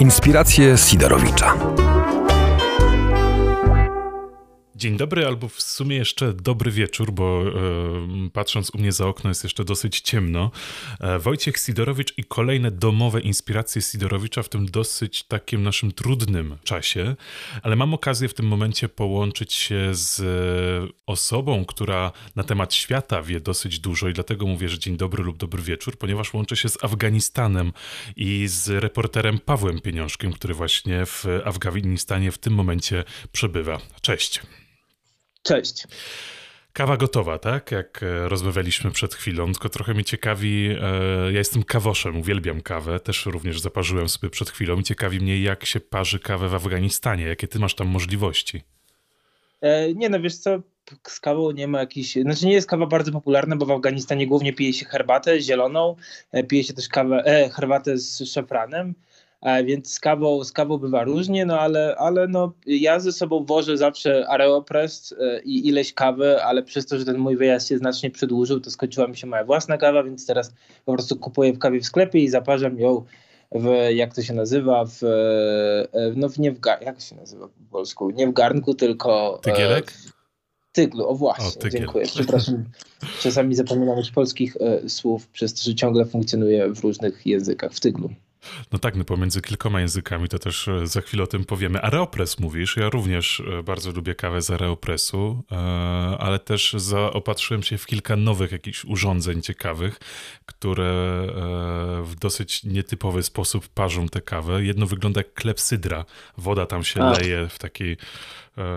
Inspiracje Sidorowicza. Dzień dobry, albo w sumie jeszcze dobry wieczór, bo e, patrząc u mnie za okno jest jeszcze dosyć ciemno. E, Wojciech Sidorowicz i kolejne domowe inspiracje Sidorowicza w tym dosyć takim naszym trudnym czasie, ale mam okazję w tym momencie połączyć się z osobą, która na temat świata wie dosyć dużo i dlatego mówię, że dzień dobry lub dobry wieczór, ponieważ łączę się z Afganistanem i z reporterem Pawłem Pieniążkiem, który właśnie w Afganistanie w tym momencie przebywa. Cześć. Cześć. Kawa gotowa, tak? Jak e, rozmawialiśmy przed chwilą, tylko trochę mnie ciekawi, e, ja jestem kawoszem, uwielbiam kawę, też również zaparzyłem sobie przed chwilą. Ciekawi mnie, jak się parzy kawę w Afganistanie, jakie ty masz tam możliwości? E, nie no, wiesz co, z kawą nie ma jakichś, znaczy nie jest kawa bardzo popularna, bo w Afganistanie głównie pije się herbatę zieloną, pije się też kawę, e, herbatę z szafranem, więc z kawą, z kawą bywa różnie, no ale, ale no, ja ze sobą wożę zawsze Areopress e, i ileś kawy, ale przez to, że ten mój wyjazd się znacznie przedłużył, to skończyła mi się moja własna kawa, więc teraz po prostu kupuję w kawie w sklepie i zaparzam ją w, jak to się nazywa, w, e, no w nie w, jak się nazywa po polsku, nie w garnku, tylko... Tygielek? Tyglu, o właśnie, o, dziękuję. Przepraszam, czasami zapominam już polskich e, słów, przez to, że ciągle funkcjonuję w różnych językach, w tyglu. No tak, no pomiędzy kilkoma językami to też e, za chwilę o tym powiemy. Areopress mówisz, ja również e, bardzo lubię kawę z Areopressu, e, ale też zaopatrzyłem się w kilka nowych jakichś urządzeń ciekawych, które w dosyć nietypowy sposób parzą tę kawę. Jedno wygląda jak klepsydra. Woda tam się A. leje w takiej...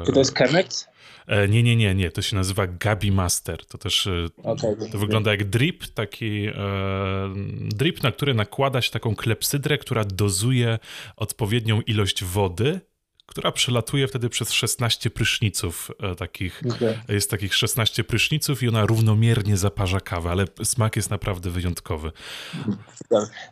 Czy to jest Chemex? E, nie, nie, nie, nie. To się nazywa Gabi Master. To też e, okay, to wygląda jak drip, taki e, drip, na który nakłada się taką klepsydrę, która dozuje odpowiednią ilość wody która przelatuje wtedy przez 16 pryszniców e, takich. Okay. Jest takich 16 pryszniców i ona równomiernie zaparza kawę, ale smak jest naprawdę wyjątkowy.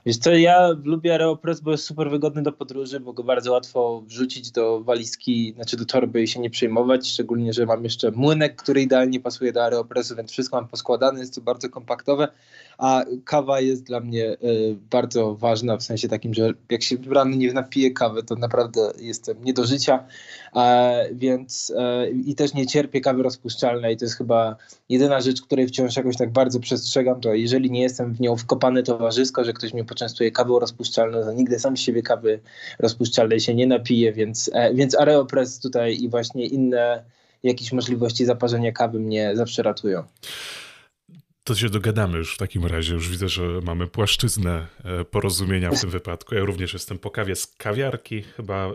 Wiesz co, ja lubię Aeropress, bo jest super wygodny do podróży, bo go bardzo łatwo wrzucić do walizki, znaczy do torby i się nie przejmować, szczególnie, że mam jeszcze młynek, który idealnie pasuje do Aeropressu, więc wszystko mam poskładane, jest to bardzo kompaktowe a kawa jest dla mnie e, bardzo ważna w sensie takim, że jak się rano nie napiję kawy, to naprawdę jestem nie do życia, więc e, i też nie cierpię kawy rozpuszczalnej. To jest chyba jedyna rzecz, której wciąż jakoś tak bardzo przestrzegam, to jeżeli nie jestem w nią wkopany towarzysko, że ktoś mnie poczęstuje kawą rozpuszczalną, to nigdy sam siebie kawy rozpuszczalnej się nie napiję, więc, e, więc Areopress tutaj i właśnie inne jakieś możliwości zaparzenia kawy mnie zawsze ratują. To się dogadamy już w takim razie. Już widzę, że mamy płaszczyznę e, porozumienia w tym wypadku. Ja również jestem po kawie z kawiarki, chyba e,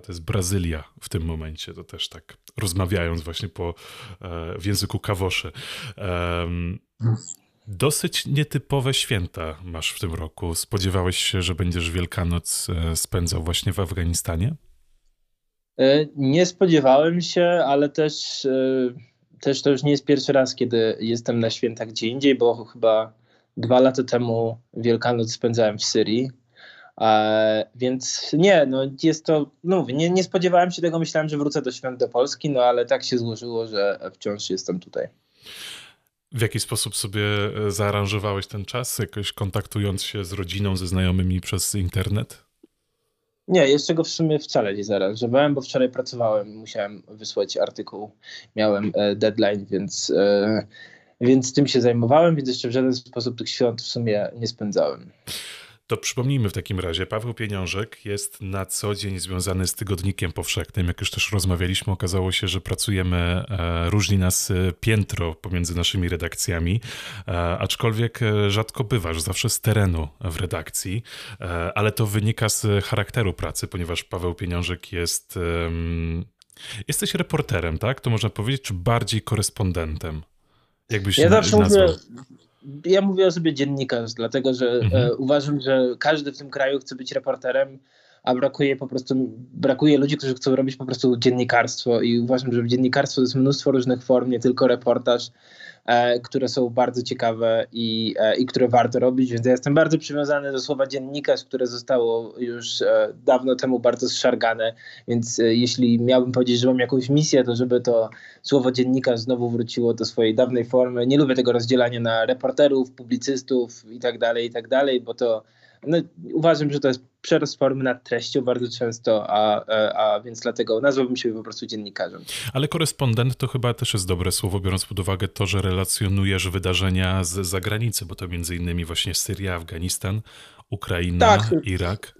to jest Brazylia w tym momencie. To też tak rozmawiając właśnie po, e, w języku kawoszy. Dosyć nietypowe święta masz w tym roku. Spodziewałeś się, że będziesz Wielkanoc spędzał właśnie w Afganistanie? Nie spodziewałem się, ale też też to już nie jest pierwszy raz, kiedy jestem na święta gdzie indziej, bo chyba dwa lata temu Wielkanoc spędzałem w Syrii. E, więc nie, no jest to, no nie, nie spodziewałem się tego, myślałem, że wrócę do świąt do Polski, no ale tak się złożyło, że wciąż jestem tutaj. W jaki sposób sobie e, zaaranżowałeś ten czas, jakoś kontaktując się z rodziną, ze znajomymi przez internet? Nie, jeszcze go w sumie wcale nie zaaranżowałem, bo wczoraj pracowałem, musiałem wysłać artykuł, miałem e, deadline, więc, e, więc tym się zajmowałem, więc jeszcze w żaden sposób tych świąt w sumie nie spędzałem. To przypomnijmy w takim razie, Paweł Pieniążek jest na co dzień związany z Tygodnikiem Powszechnym. Jak już też rozmawialiśmy, okazało się, że pracujemy, e, różni nas e, piętro pomiędzy naszymi redakcjami, e, aczkolwiek rzadko bywasz, zawsze z terenu w redakcji, ale to wynika z charakteru pracy, ponieważ Paweł Pieniążek jest... Jesteś reporterem, tak? To można powiedzieć, czy bardziej korespondentem? Jakbyś ja zawsze nazwał? mówię, ja mówię o sobie dziennikarz, dlatego że mhm. e, uważam, że każdy w tym kraju chce być reporterem, a brakuje po prostu, brakuje ludzi, którzy chcą robić po prostu dziennikarstwo i uważam, że w dziennikarstwo jest mnóstwo różnych form, nie tylko reportaż, E, które są bardzo ciekawe i, e, i które warto robić, więc ja jestem bardzo przywiązany do słowa dziennikarz, które zostało już e, dawno temu bardzo zszargane, więc jeśli miałbym powiedzieć, że mam jakąś misję, to żeby to słowo dziennikarz znowu wróciło do swojej dawnej formy. Nie lubię tego rozdzielania na reporterów, publicystów i tak dalej, i tak dalej, bo to no, uważam, że to jest przerost formy nad treścią bardzo często, a, a, a więc dlatego nazwałbym się po prostu dziennikarzem. Ale korespondent to chyba też jest dobre słowo, biorąc pod uwagę to, że relacjonujesz wydarzenia z zagranicy, bo to między innymi właśnie Syria, Afganistan, Ukraina, tak, Irak.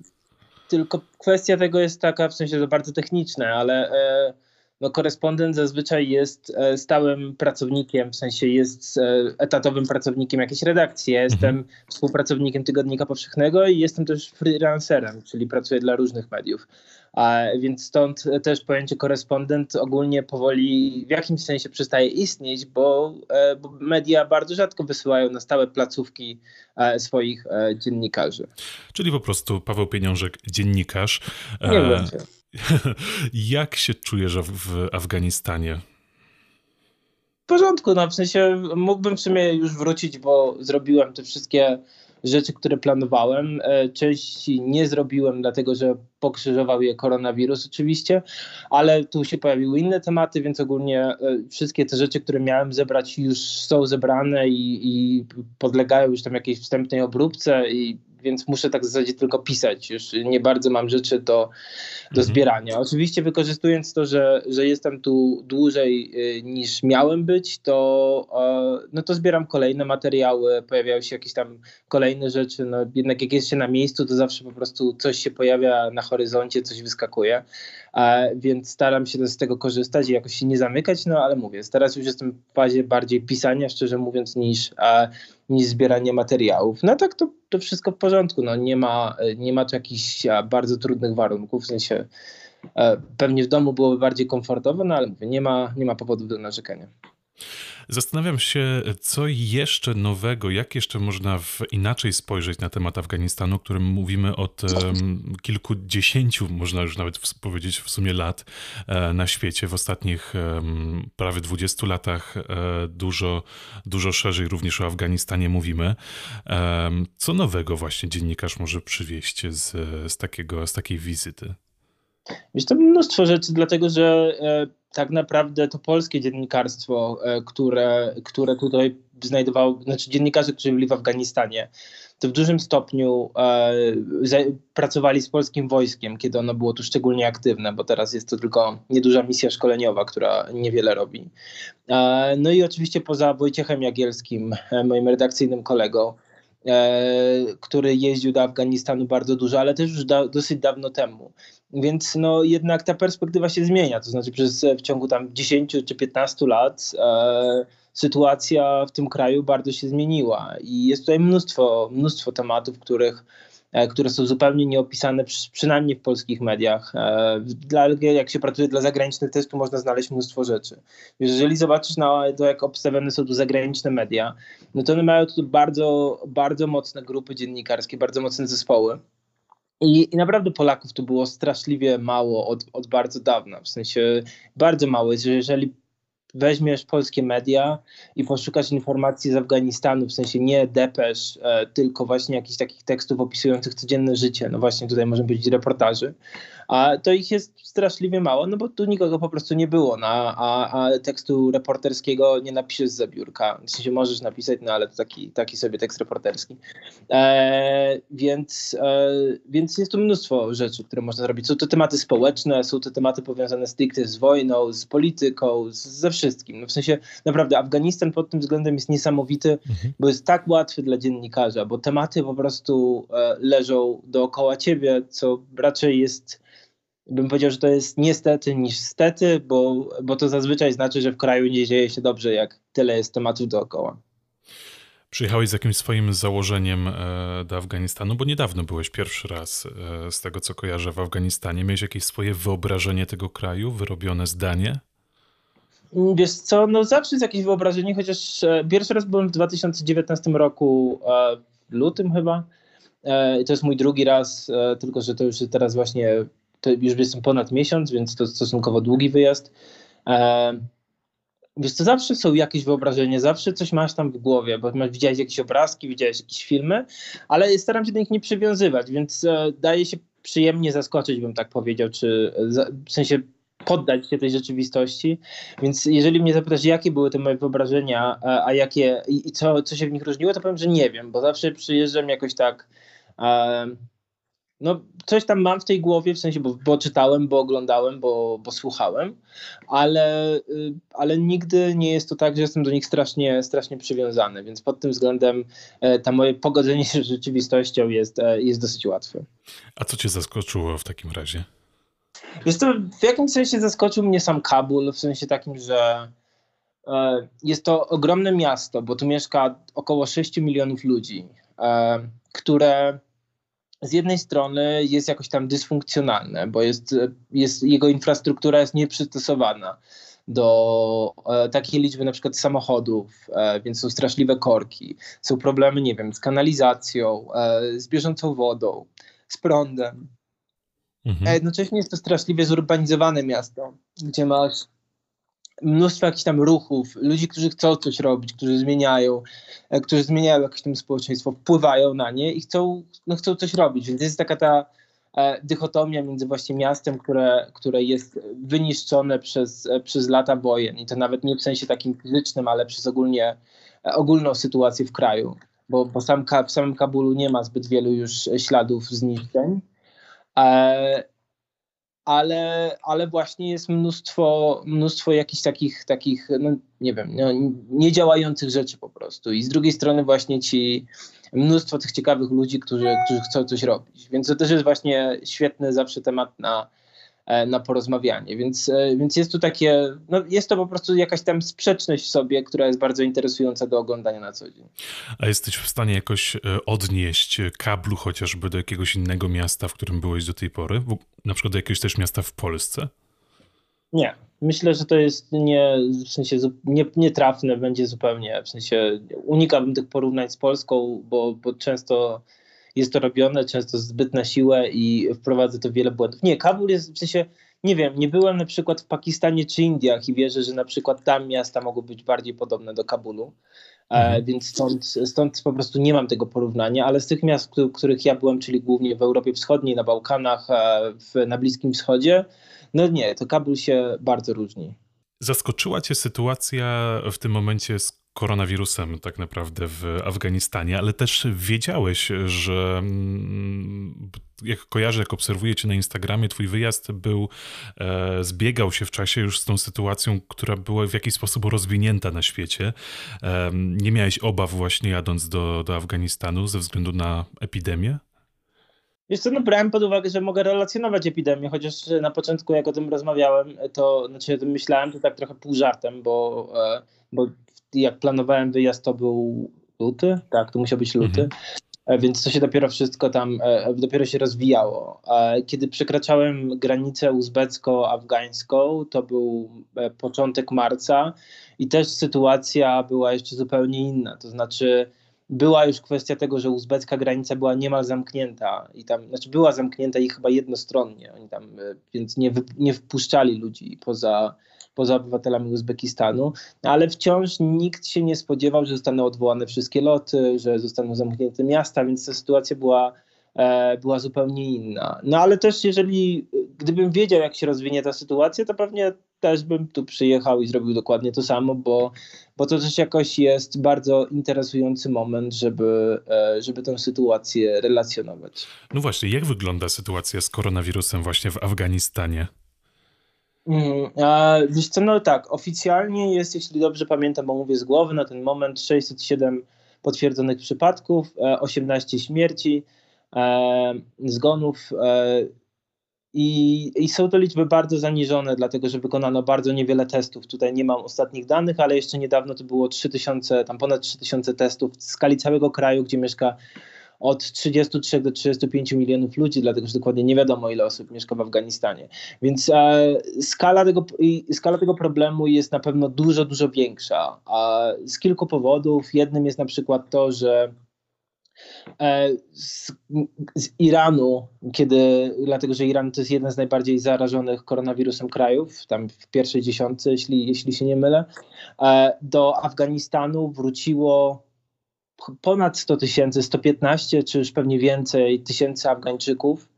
Tylko kwestia tego jest taka, w sensie to bardzo techniczne, ale... E, no, korespondent zazwyczaj jest e, stałym pracownikiem, w sensie jest e, etatowym pracownikiem jakiejś redakcji. Ja jestem mhm. współpracownikiem Tygodnika Powszechnego i jestem też freelancerem, czyli pracuję dla różnych mediów. A, więc stąd też pojęcie korespondent ogólnie powoli w jakimś sensie przestaje istnieć, bo, e, bo media bardzo rzadko wysyłają na stałe placówki swoich dziennikarzy. Czyli po prostu Paweł Pieniążek, dziennikarz. Nie będzie. Jak się czujesz w Afganistanie? W porządku, no w sensie mógłbym w sumie już wrócić, bo zrobiłem te wszystkie rzeczy, które planowałem. E, części nie zrobiłem, dlatego że pokrzyżował je koronawirus oczywiście, ale tu się pojawiły inne tematy, więc ogólnie e, wszystkie te rzeczy, które miałem zebrać już są zebrane i, i podlegają już tam jakiejś wstępnej obróbce i więc muszę tak w zasadzie tylko pisać. Już nie bardzo mam rzeczy do, do mhm. zbierania. Oczywiście wykorzystując to, że, że jestem tu dłużej y, niż miałem być, to, no to zbieram kolejne materiały, pojawiają się jakieś tam kolejne rzeczy. No, jednak jak jest się na miejscu, to zawsze po prostu coś się pojawia na horyzoncie, coś wyskakuje. Więc staram się z tego korzystać i jakoś się nie zamykać, no ale mówię, teraz już jestem w fazie bardziej pisania, szczerze mówiąc, niż, niż zbierania materiałów. No tak to, to wszystko w porządku, no nie ma, nie ma tu jakichś bardzo trudnych warunków, w sensie pewnie w domu byłoby bardziej komfortowo, no ale mówię, nie ma, nie ma powodów do narzekania. Zastanawiam się, co jeszcze nowego, jak jeszcze można w, inaczej spojrzeć na temat Afganistanu, o którym mówimy od um, kilkudziesięciu, można już nawet powiedzieć w sumie lat e, na świecie. W ostatnich um, prawie 20 latach e, dużo, dużo szerzej również o Afganistanie mówimy. E, co nowego właśnie dziennikarz może przywieźć z, z, takiego, z takiej wizyty? Jest to mnóstwo rzeczy, dlatego że e, tak naprawdę to polskie dziennikarstwo, e, które, które tutaj znajdowało, znaczy dziennikarze, którzy byli w Afganistanie, to w dużym stopniu e, pracowali z polskim wojskiem, kiedy ono było tu szczególnie aktywne, bo teraz jest to tylko nieduża misja szkoleniowa, która niewiele robi. No i oczywiście poza Wojciechem Jagielskim, moim redakcyjnym kolegą, który jeździł do Afganistanu bardzo dużo, ale też już da, dosyć dawno temu. Więc no, jednak ta perspektywa się zmienia. To znaczy, przez w ciągu tam 10 czy 15 lat e, sytuacja w tym kraju bardzo się zmieniła. I jest tutaj mnóstwo, mnóstwo tematów, których, e, które są zupełnie nieopisane, przy, przynajmniej w polskich mediach. E, dla, jak się pracuje dla zagranicznych, też tu można znaleźć mnóstwo rzeczy. Jeżeli zobaczysz na to, jak obstawione są tu zagraniczne media, no to one mają tu bardzo, bardzo mocne grupy dziennikarskie, bardzo mocne zespoły. I, I, naprawdę Polaków tu było straszliwie mało od, od bardzo dawna, w sensie bardzo mało. Jeżeli weźmiesz polskie media i poszukasz informacji z Afganistanu, w sensie nie depesz, e, tylko właśnie jakichś takich tekstów opisujących codzienne życie, no właśnie tutaj może być reportaży, a to ich jest straszliwie mało, no bo tu nikogo po prostu nie było, no, a, a tekstu reporterskiego nie napiszesz z biurka, w sensie możesz napisać, no ale to taki, taki sobie tekst reporterski. E, więc, e, więc jest tu mnóstwo rzeczy, które można zrobić. Są to tematy społeczne, są to tematy powiązane stricte z wojną, z polityką, z, ze wszystkim. No w sensie naprawdę Afganistan pod tym względem jest niesamowity, mhm. bo jest tak łatwy dla dziennikarza, bo tematy po prostu e, leżą dookoła ciebie, co raczej jest bym powiedział, że to jest niestety niż stety, bo, bo to zazwyczaj znaczy, że w kraju nie dzieje się dobrze, jak tyle jest tematów dookoła. Przyjechałeś z jakimś swoim założeniem e, do Afganistanu, bo niedawno byłeś pierwszy raz, e, z tego co kojarzę, w Afganistanie. Miałeś jakieś swoje wyobrażenie tego kraju, wyrobione zdanie? Wiesz co, no zawsze jest jakieś wyobrażenie, chociaż e, pierwszy raz byłem w 2019 roku, w lutym chyba. To jest mój drugi raz, tylko że to już teraz właśnie to już jestem ponad miesiąc, więc to stosunkowo długi wyjazd. E, wiesz, to zawsze są jakieś wyobrażenia, zawsze coś masz tam w głowie, bo masz, widziałeś jakieś obrazki, widziałeś jakieś filmy, ale staram się do nich nie przywiązywać, więc e, daje się przyjemnie zaskoczyć, bym tak powiedział, czy w sensie poddać się tej rzeczywistości. Więc jeżeli mnie zapytasz, jakie były te moje wyobrażenia, a, a jakie i, i co, co się w nich różniło, to powiem, że nie wiem, bo zawsze przyjeżdżam jakoś tak No, coś tam mam w tej głowie, w sensie, bo, bo czytałem, bo oglądałem, bo, bo słuchałem, ale, y, ale nigdy nie jest to tak, że jestem do nich strasznie, strasznie przywiązany, więc pod tym względem e, ta moje pogodzenie się z rzeczywistością jest, e, jest dosyć łatwe. A co cię zaskoczyło w takim razie? Jest to w jakimś sensie zaskoczył mnie sam Kabul, w sensie takim, że e, jest to ogromne miasto, bo tu mieszka około 6 milionów ludzi, które z jednej strony jest jakoś tam dysfunkcjonalne, bo jest, jest, jego infrastruktura jest nieprzystosowana do e, takiej liczby na przykład samochodów, e, więc są straszliwe korki, są problemy, nie wiem, z kanalizacją, e, z bieżącą wodą, z prądem. Mhm. A jednocześnie jest to straszliwie zurbanizowane miasto, gdzie masz mnóstwo jakichś tam ruchów, ludzi, którzy chcą coś robić, którzy zmieniają, e, którzy zmieniają jakieś tam społeczeństwo, wpływają na nie i chcą, no, chcą coś robić. Więc jest taka ta e, dychotomia między właśnie miastem, które, które jest wyniszczone przez, e, przez lata wojen. I to nawet nie w sensie takim fizycznym, ale przez ogólnie, ogólną sytuację w kraju, bo, bo sam, w samym Kabulu nie ma zbyt wielu już śladów zniszczeń ale, ale właśnie jest mnóstwo, mnóstwo jakichś takich, takich no, nie wiem, no, niedziałających rzeczy po prostu. I z drugiej strony właśnie ci mnóstwo tych ciekawych ludzi, którzy, którzy chcą coś robić. Więc to też jest właśnie świetny zawsze temat na, na porozmawianie. Więc, e, więc jest tu takie, no jest to po prostu jakaś tam sprzeczność w sobie, która jest bardzo interesująca do oglądania na co dzień. A jesteś w stanie jakoś e, odnieść kablu chociażby do jakiegoś innego miasta, w którym byłeś do tej pory? Na przykład do jakiegoś też miasta w Polsce? Nie. Myślę, że to jest nie, w sensie nie, nietrafne będzie zupełnie. W sensie unikałbym tych porównań z Polską, bo, bo często jest to robione często zbyt na siłę i wprowadza to wiele błędów. Nie, Kabul jest w sensie, nie wiem, nie byłem na przykład w Pakistanie czy Indiach i wierzę, że na przykład tam miasta mogą być bardziej podobne do Kabulu. E, mhm. więc stąd, stąd po prostu nie mam tego porównania, ale z tych miast, w których ja byłem, czyli głównie w Europie Wschodniej, na Bałkanach, e, w, na Bliskim Wschodzie, no nie, to Kabul się bardzo różni. Zaskoczyła cię sytuacja w tym momencie z koronawirusem tak naprawdę w Afganistanie, ale też wiedziałeś, że mm, jak kojarzę, jak obserwuję cię na Instagramie, twój wyjazd był, e, zbiegał się w czasie już z tą sytuacją, która była w jakiś sposób rozwinięta na świecie. E, nie miałeś obaw właśnie jadąc do, do Afganistanu ze względu na epidemię? Wiesz co, no brałem pod uwagę, że mogę relacjonować epidemię, chociaż na początku jak o tym rozmawiałem, to znaczy o tym myślałem, to tak trochę pół żartem, bo, e, bo jak planowałem wyjazd, to był luty, tak, to musiał być luty. Mhm. E, więc to się dopiero wszystko tam, e, dopiero się rozwijało. Kiedy przekraczałem granicę uzbecko-afgańską, to był początek marca i też sytuacja była jeszcze zupełnie inna. To znaczy, była już kwestia tego, że uzbecka granica była niemal zamknięta i tam, znaczy była zamknięta i chyba jednostronnie, oni tam, e, więc nie, nie wpuszczali ludzi poza, poza obywatelami Uzbekistanu, ale wciąż nikt się nie spodziewał, że zostaną odwołane wszystkie loty, że zostaną zamknięte miasta, więc ta sytuacja była, e, była zupełnie inna. No ale też jeżeli, gdybym wiedział jak się rozwinie ta sytuacja, to pewnie też bym tu przyjechał i zrobił dokładnie to samo, bo, bo to też jakoś jest bardzo interesujący moment, żeby, e, żeby tę sytuację relacjonować. No właśnie, jak wygląda sytuacja z koronawirusem właśnie w Afganistanie? Mm, a, wiesz co, no tak, oficjalnie jest, jeśli dobrze pamiętam, bo mówię z głowy, na ten moment 607 potwierdzonych przypadków, 18 e, śmierci, e, zgonów. I, I, są to liczby bardzo zaniżone, dlatego że wykonano bardzo niewiele testów. Tutaj nie mam ostatnich danych, ale jeszcze niedawno to było 3000, tam ponad 3000 testów w skali całego kraju, gdzie mieszka od 33 do 35 milionów ludzi, dlatego że dokładnie nie wiadomo, ile osób mieszka w Afganistanie. Więc e, skala, tego, skala tego problemu jest na pewno dużo, dużo większa. A z kilku powodów. Jednym jest na przykład to, że z, z, Iranu, kiedy, dlatego że Iran to jest jeden z najbardziej zarażonych koronawirusem krajów, tam w pierwszej dziesiątce, jeśli, jeśli się nie mylę, e, do Afganistanu wróciło ponad 100 tysięcy, 115 czy już pewnie więcej tysięcy Afgańczyków.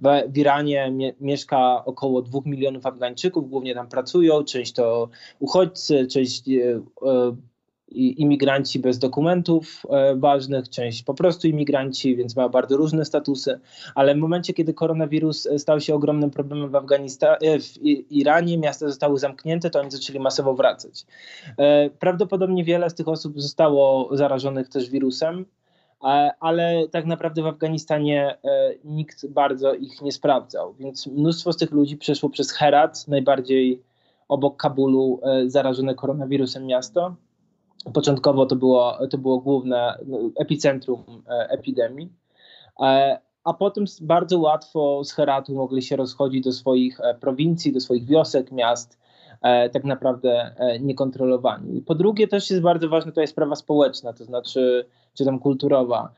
W, Iranie mie, mieszka około 2 milionów Afgańczyków, głównie tam pracują, część to uchodźcy, część e, imigranci bez dokumentów e, ważnych, część po prostu imigranci, więc ma bardzo różne statusy, ale w momencie, kiedy koronawirus stał się ogromnym problemem w Afganistanie, w Iranie, miasta zostały zamknięte, to oni zaczęli masowo wracać. Prawdopodobnie wiele z tych osób zostało zarażonych też wirusem, ale tak naprawdę w Afganistanie nikt bardzo ich nie sprawdzał, więc mnóstwo z tych ludzi przeszło przez Herat, najbardziej obok Kabulu zarażone koronawirusem miasto, Początkowo to było, to było główne no, epicentrum e, epidemii, e, a potem bardzo łatwo z Heratu mogli się rozchodzić do swoich e, prowincji, do swoich wiosek, miast, tak naprawdę niekontrolowani. Po drugie, też jest bardzo ważna tutaj sprawa społeczna, to znaczy, czy tam kulturowa,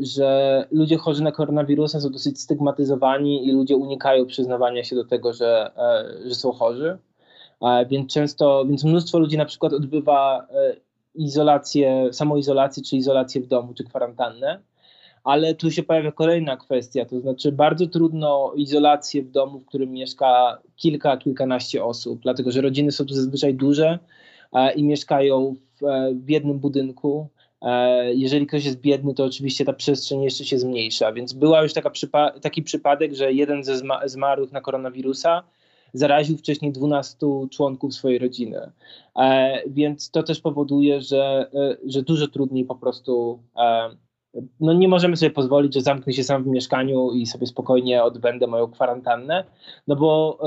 że ludzie chorzy na koronawirusa są dosyć stygmatyzowani i ludzie unikają przyznawania się do tego, że, że są chorzy. Więc często, więc mnóstwo ludzi na przykład odbywa izolację, samoizolację, czy izolację w domu, czy kwarantannę. Ale tu się pojawia kolejna kwestia, to znaczy bardzo trudno izolację w domu, w którym mieszka kilka, kilkanaście osób, dlatego że rodziny są tu zazwyczaj duże e, i mieszkają w, e, jednym budynku. E, jeżeli ktoś jest biedny, to oczywiście ta przestrzeń jeszcze się zmniejsza. Więc była już taka przypa taki przypadek, że jeden ze zmarłych na koronawirusa zaraził wcześniej 12 członków swojej rodziny. E, więc to też powoduje, że, e, że dużo trudniej po prostu. E, no nie możemy sobie pozwolić, że zamknę się sam w mieszkaniu i sobie spokojnie odbędę moją kwarantannę, no bo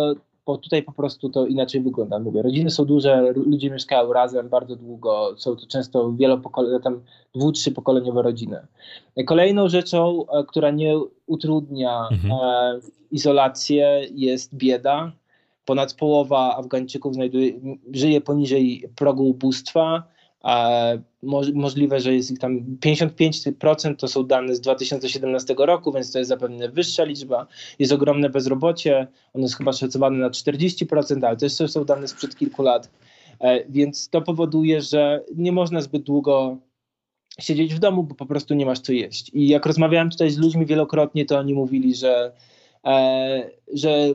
bo tutaj po prostu to inaczej wygląda. Mówię, rodziny są duże, ludzie mieszkają razem bardzo długo, są to często wielopokoleniowe, tam dwu, trzy pokoleniowe rodziny. Kolejną rzeczą, która nie utrudnia mhm. izolację jest bieda ponad połowa Afgańczyków znajduje, żyje poniżej progu ubóstwa. Możliwe, że jest ich tam 55% to są dane z 2017 roku, więc to jest zapewne wyższa liczba. Jest ogromne bezrobocie, ono jest chyba szacowane na 40%, ale też są dane sprzed kilku lat. E, więc to powoduje, że nie można zbyt długo siedzieć w domu, bo po prostu nie masz co jeść. I jak rozmawiałem tutaj z ludźmi wielokrotnie, to oni mówili, że, e, że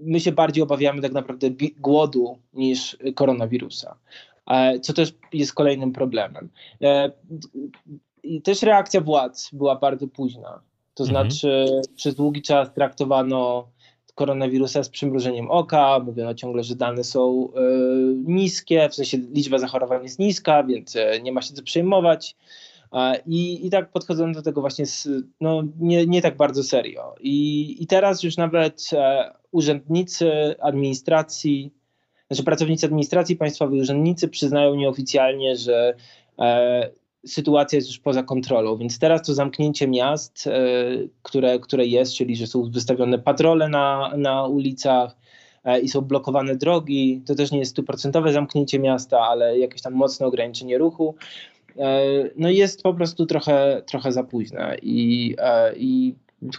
my się bardziej obawiamy tak naprawdę głodu niż koronawirusa, e, co też jest kolejnym problemem. E, I też reakcja władz była bardzo późna. To mhm. znaczy, przez długi czas traktowano koronawirusa z przymrużeniem oka, mówiono ciągle, że dane są y, niskie, w sensie liczba zachorowań jest niska, więc nie ma się co przejmować. I, I tak podchodzono do tego właśnie z, no, nie, nie tak bardzo serio. I, I teraz już nawet e, urzędnicy administracji, znaczy pracownicy administracji państwowej, urzędnicy przyznają nieoficjalnie, że e, sytuacja jest już poza kontrolą. Więc teraz to zamknięcie miast, e, które, które jest, czyli że są wystawione patrole na, na ulicach, e, i są blokowane drogi. To też nie jest stuprocentowe zamknięcie miasta, ale jakieś tam mocne ograniczenie ruchu. E, no jest po prostu trochę, trochę za późne i, e, i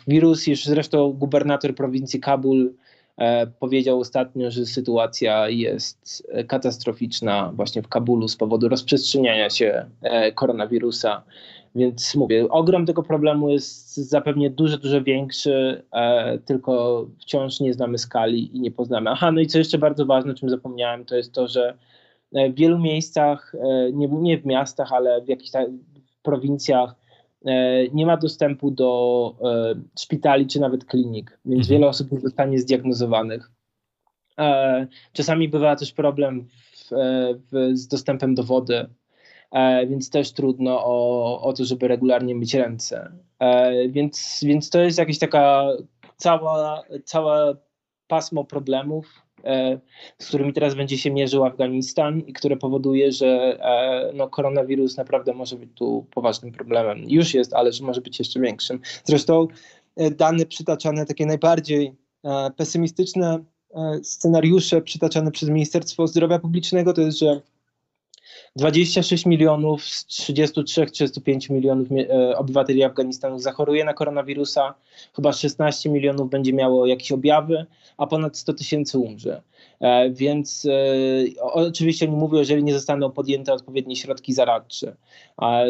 wirus, już zresztą gubernator prowincji Kabul e, powiedział ostatnio, że sytuacja jest katastroficzna właśnie w Kabulu z powodu rozprzestrzeniania się koronawirusa. Więc mówię, ogrom tego problemu jest zapewne dużo, dużo większy, tylko wciąż nie znamy skali i nie poznamy. Aha, no i co jeszcze bardzo ważne, o czym zapomniałem, to jest to, że E, w wielu miejscach, e, nie, w miastach, ale w jakichś prowincjach e, nie ma dostępu do szpitali czy nawet klinik, więc mhm. wiele osób nie zostanie zdiagnozowanych. Czasami bywa też problem w, w, z dostępem do wody, więc też trudno o, o to, żeby regularnie myć ręce. Więc, więc to jest jakaś taka cała, cała pasmo problemów, E, z którymi teraz będzie się mierzył Afganistan i które powoduje, że e, no, koronawirus naprawdę może być tu poważnym problemem. Już jest, ale że może być jeszcze większym. Zresztą e, dane przytaczane, takie najbardziej pesymistyczne scenariusze przytaczane przez Ministerstwo Zdrowia Publicznego to jest, że 26 milionów z 33-35 milionów obywateli Afganistanu zachoruje na koronawirusa, chyba 16 milionów będzie miało jakieś objawy, a ponad 100 tysięcy umrze. E, więc e, oczywiście nie mówię, jeżeli nie zostaną podjęte odpowiednie środki zaradcze.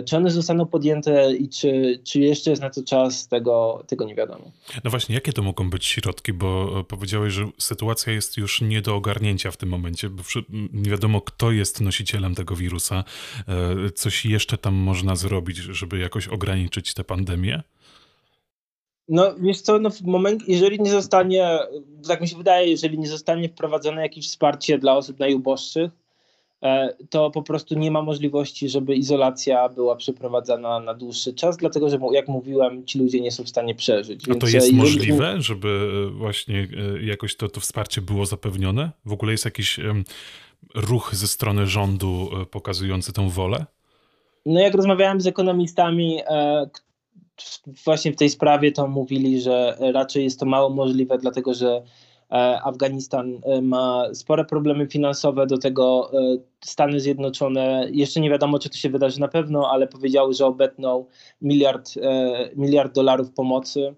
Czy one zostaną podjęte i czy, czy jeszcze jest na to czas, tego, tego nie wiadomo. No właśnie, jakie to mogą być środki, bo powiedziałeś, że sytuacja jest już nie do ogarnięcia w tym momencie, bo nie wiadomo, kto jest nosicielem tego wirusa. Coś jeszcze tam można zrobić, żeby jakoś ograniczyć tę pandemię? No wiesz co, no w moment, jeżeli nie zostanie, tak mi się wydaje, jeżeli nie zostanie wprowadzone jakieś wsparcie dla osób najuboższych, e, to po prostu nie ma możliwości, żeby izolacja była przeprowadzana na dłuższy czas, dlatego że jak mówiłem, ci ludzie nie są w stanie przeżyć. A to jest jeżeli... możliwe, żeby e, właśnie e, jakoś to, to wsparcie było zapewnione? W ogóle jest jakiś ruch ze strony rządu pokazujący tą wolę? No jak rozmawiałem z ekonomistami, właśnie w tej sprawie to mówili, że raczej jest to mało możliwe, dlatego że e, Afganistan e, ma spore problemy finansowe, do tego e, Stany Zjednoczone, jeszcze nie wiadomo, czy to się wydarzy na pewno, ale powiedziały, że obetną miliard, miliard dolarów pomocy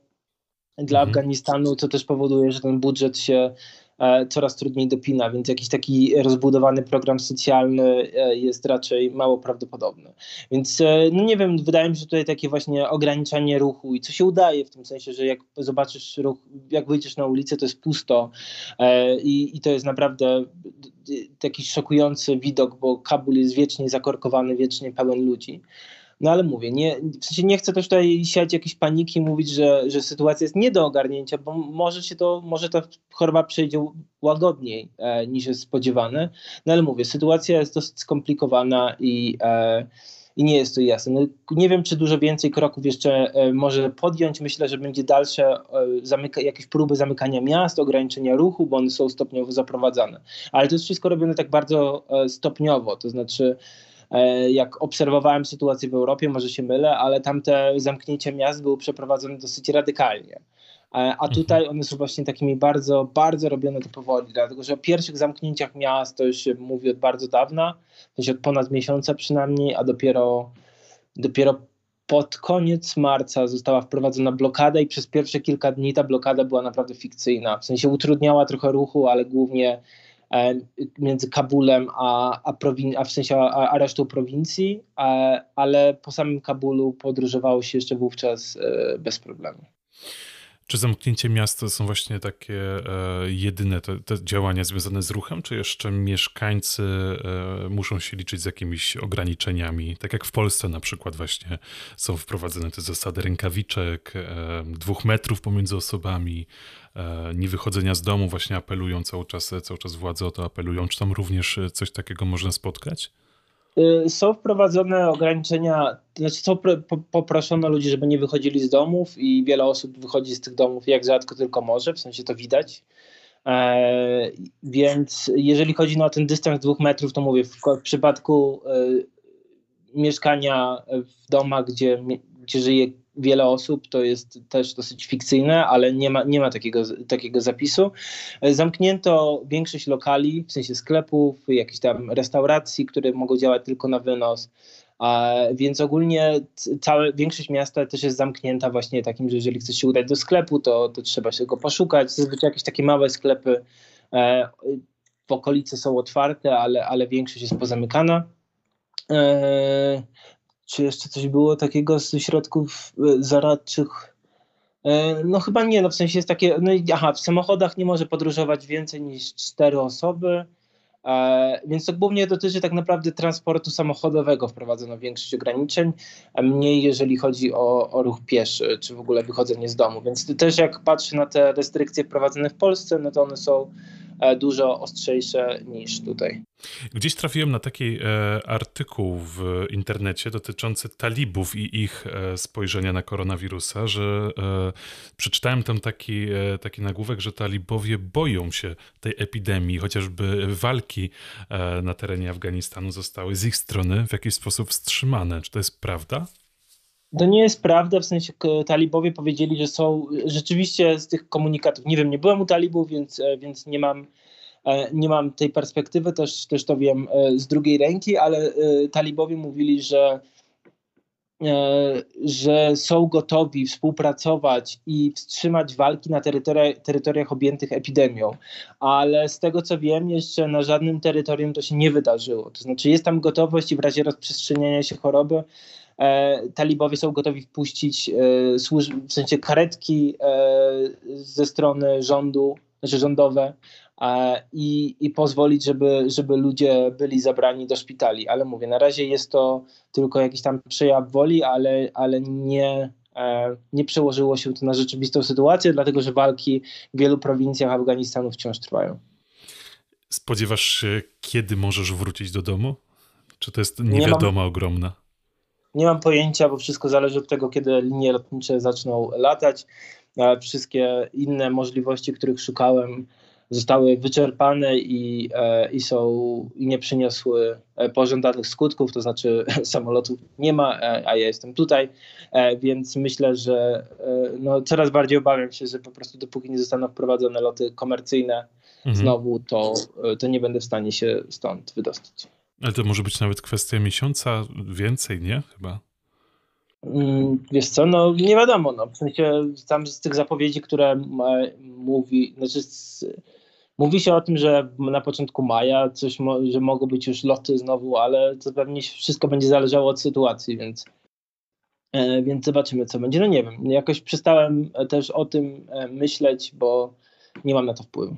dla mhm. Afganistanu, co też powoduje, że ten budżet się coraz trudniej dopina, więc jakiś taki rozbudowany program socjalny e, jest raczej mało prawdopodobny. Więc e, no nie wiem, wydaje mi się tutaj takie właśnie ograniczanie ruchu i co się udaje w tym sensie, że jak zobaczysz ruch, jak wyjdziesz na ulicę, to jest pusto i, i to jest naprawdę taki szokujący widok, bo Kabul jest wiecznie zakorkowany, wiecznie pełen ludzi. No ale mówię, nie, w sensie nie chcę też tutaj siać jakiejś paniki mówić, że, że sytuacja jest nie do ogarnięcia, bo może się to, może ta choroba przejdzie łagodniej e, niż jest spodziewane. No ale mówię, sytuacja jest dosyć skomplikowana i, e, i nie jest to jasne. No, nie wiem, czy dużo więcej kroków jeszcze e, może podjąć. Myślę, że będzie dalsze e, zamyka, jakieś próby zamykania miast, ograniczenia ruchu, bo one są stopniowo zaprowadzane. Ale to jest wszystko robione tak bardzo e, stopniowo, to znaczy jak obserwowałem sytuację w Europie, może się mylę, ale tamte zamknięcia miast były przeprowadzone dosyć radykalnie. E, a mhm. tutaj one są właśnie takimi bardzo, bardzo robione to powoli, dlatego że o pierwszych zamknięciach miast to już się mówi od bardzo dawna, od ponad miesiąca przynajmniej, a dopiero, dopiero pod koniec marca została wprowadzona blokada i przez pierwsze kilka dni ta blokada była naprawdę fikcyjna. W sensie utrudniała trochę ruchu, ale głównie E, między Kabulem a, a, prowin- a w sensie a, a resztą prowincji, a, ale po samym Kabulu podróżowało się jeszcze wówczas e, bez problemu. Czy zamknięcie miasta są właśnie takie e, jedyne te, te, działania związane z ruchem, czy jeszcze mieszkańcy e, muszą się liczyć z jakimiś ograniczeniami? Tak jak w Polsce na przykład właśnie są wprowadzone te zasady rękawiczek, e, dwóch metrów pomiędzy osobami, e, niewychodzenia z domu, właśnie apelują cały czas, cały czas władze o to apelują. Czy tam również coś takiego można spotkać? Y, są wprowadzone ograniczenia, znaczy są poproszono ludzi, żeby nie wychodzili z domów i wiele osób wychodzi z tych domów jak rzadko tylko może, w sensie to widać. E, więc jeżeli chodzi no, o ten dystans dwóch metrów, to mówię, w, przypadku e, mieszkania w domach, gdzie, gdzie żyje wiele osób, to jest też dosyć fikcyjne, ale nie ma, nie ma takiego, takiego zapisu. Zamknięto większość lokali, w sensie sklepów, jakichś tam restauracji, które mogą działać tylko na wynos. A, więc ogólnie całe, większość miasta też jest zamknięta właśnie takim, że jeżeli chcesz się udać do sklepu, to, to trzeba się go poszukać. Zazwyczaj jakieś takie małe sklepy e, w okolicy są otwarte, ale, ale większość jest pozamykana. E, czy jeszcze coś było takiego z środków e, zaradczych? E, no chyba nie, no w sensie jest takie, no aha, w samochodach nie może podróżować więcej niż cztery osoby, e, więc to głównie dotyczy tak naprawdę transportu samochodowego, wprowadzono większość ograniczeń, a mniej jeżeli chodzi o, o ruch pieszy, czy w ogóle wychodzenie z domu, więc też jak patrzę na te restrykcje wprowadzone w Polsce, no to one są dużo ostrzejsze niż tutaj. Gdzieś trafiłem na taki e, artykuł w internecie dotyczący talibów i ich e, spojrzenia na koronawirusa, że e, przeczytałem tam taki, e, taki nagłówek, że talibowie boją się tej epidemii, chociażby walki e, na terenie Afganistanu zostały z ich strony w jakiś sposób wstrzymane. Czy to jest prawda? To nie jest prawda, w sensie talibowie powiedzieli, że są rzeczywiście z tych komunikatów, nie wiem, nie byłem u talibów, więc, e, więc nie mam E, nie mam tej perspektywy, też, też to wiem e, z drugiej ręki, ale talibowie mówili, że, że są gotowi współpracować i wstrzymać walki na terytoria, terytoriach objętych epidemią. Ale z tego co wiem, jeszcze na żadnym terytorium to się nie wydarzyło. To znaczy jest tam gotowość i w razie rozprzestrzeniania się choroby talibowie są gotowi wpuścić w sensie karetki ze strony rządu, znaczy rządowe, i, i pozwolić, żeby, żeby ludzie byli zabrani do szpitali. Ale mówię, na razie jest to tylko jakiś tam przejaw woli, ale, ale nie, e, nie przełożyło się to na rzeczywistą sytuację, dlatego że walki w wielu prowincjach Afganistanu wciąż trwają. Spodziewasz się, kiedy możesz wrócić do domu? Czy to jest niewiadoma nie mam, ogromna? Nie mam pojęcia, bo wszystko zależy od tego, kiedy linie lotnicze zaczną latać. Wszystkie inne możliwości, których szukałem, zostały wyczerpane i, e, i są i nie przyniosły e, pożądanych skutków, to znaczy samolotów nie ma, e, a ja jestem tutaj, więc myślę, że no, coraz bardziej obawiam się, że po prostu dopóki nie zostaną wprowadzone loty komercyjne mhm. znowu, to, to nie będę w stanie się stąd wydostać. Ale to może być nawet kwestia miesiąca, więcej, nie? Chyba. Mm, wiesz co, no nie wiadomo, no, w sensie tam z tych zapowiedzi, które mówi, znaczy z, mówi się o tym, że na początku maja coś, że mogą być już loty znowu, ale to pewnie wszystko będzie zależało od sytuacji, więc, e, więc zobaczymy co będzie. No nie wiem, jakoś przestałem też o tym e, myśleć, bo nie mam na to wpływu.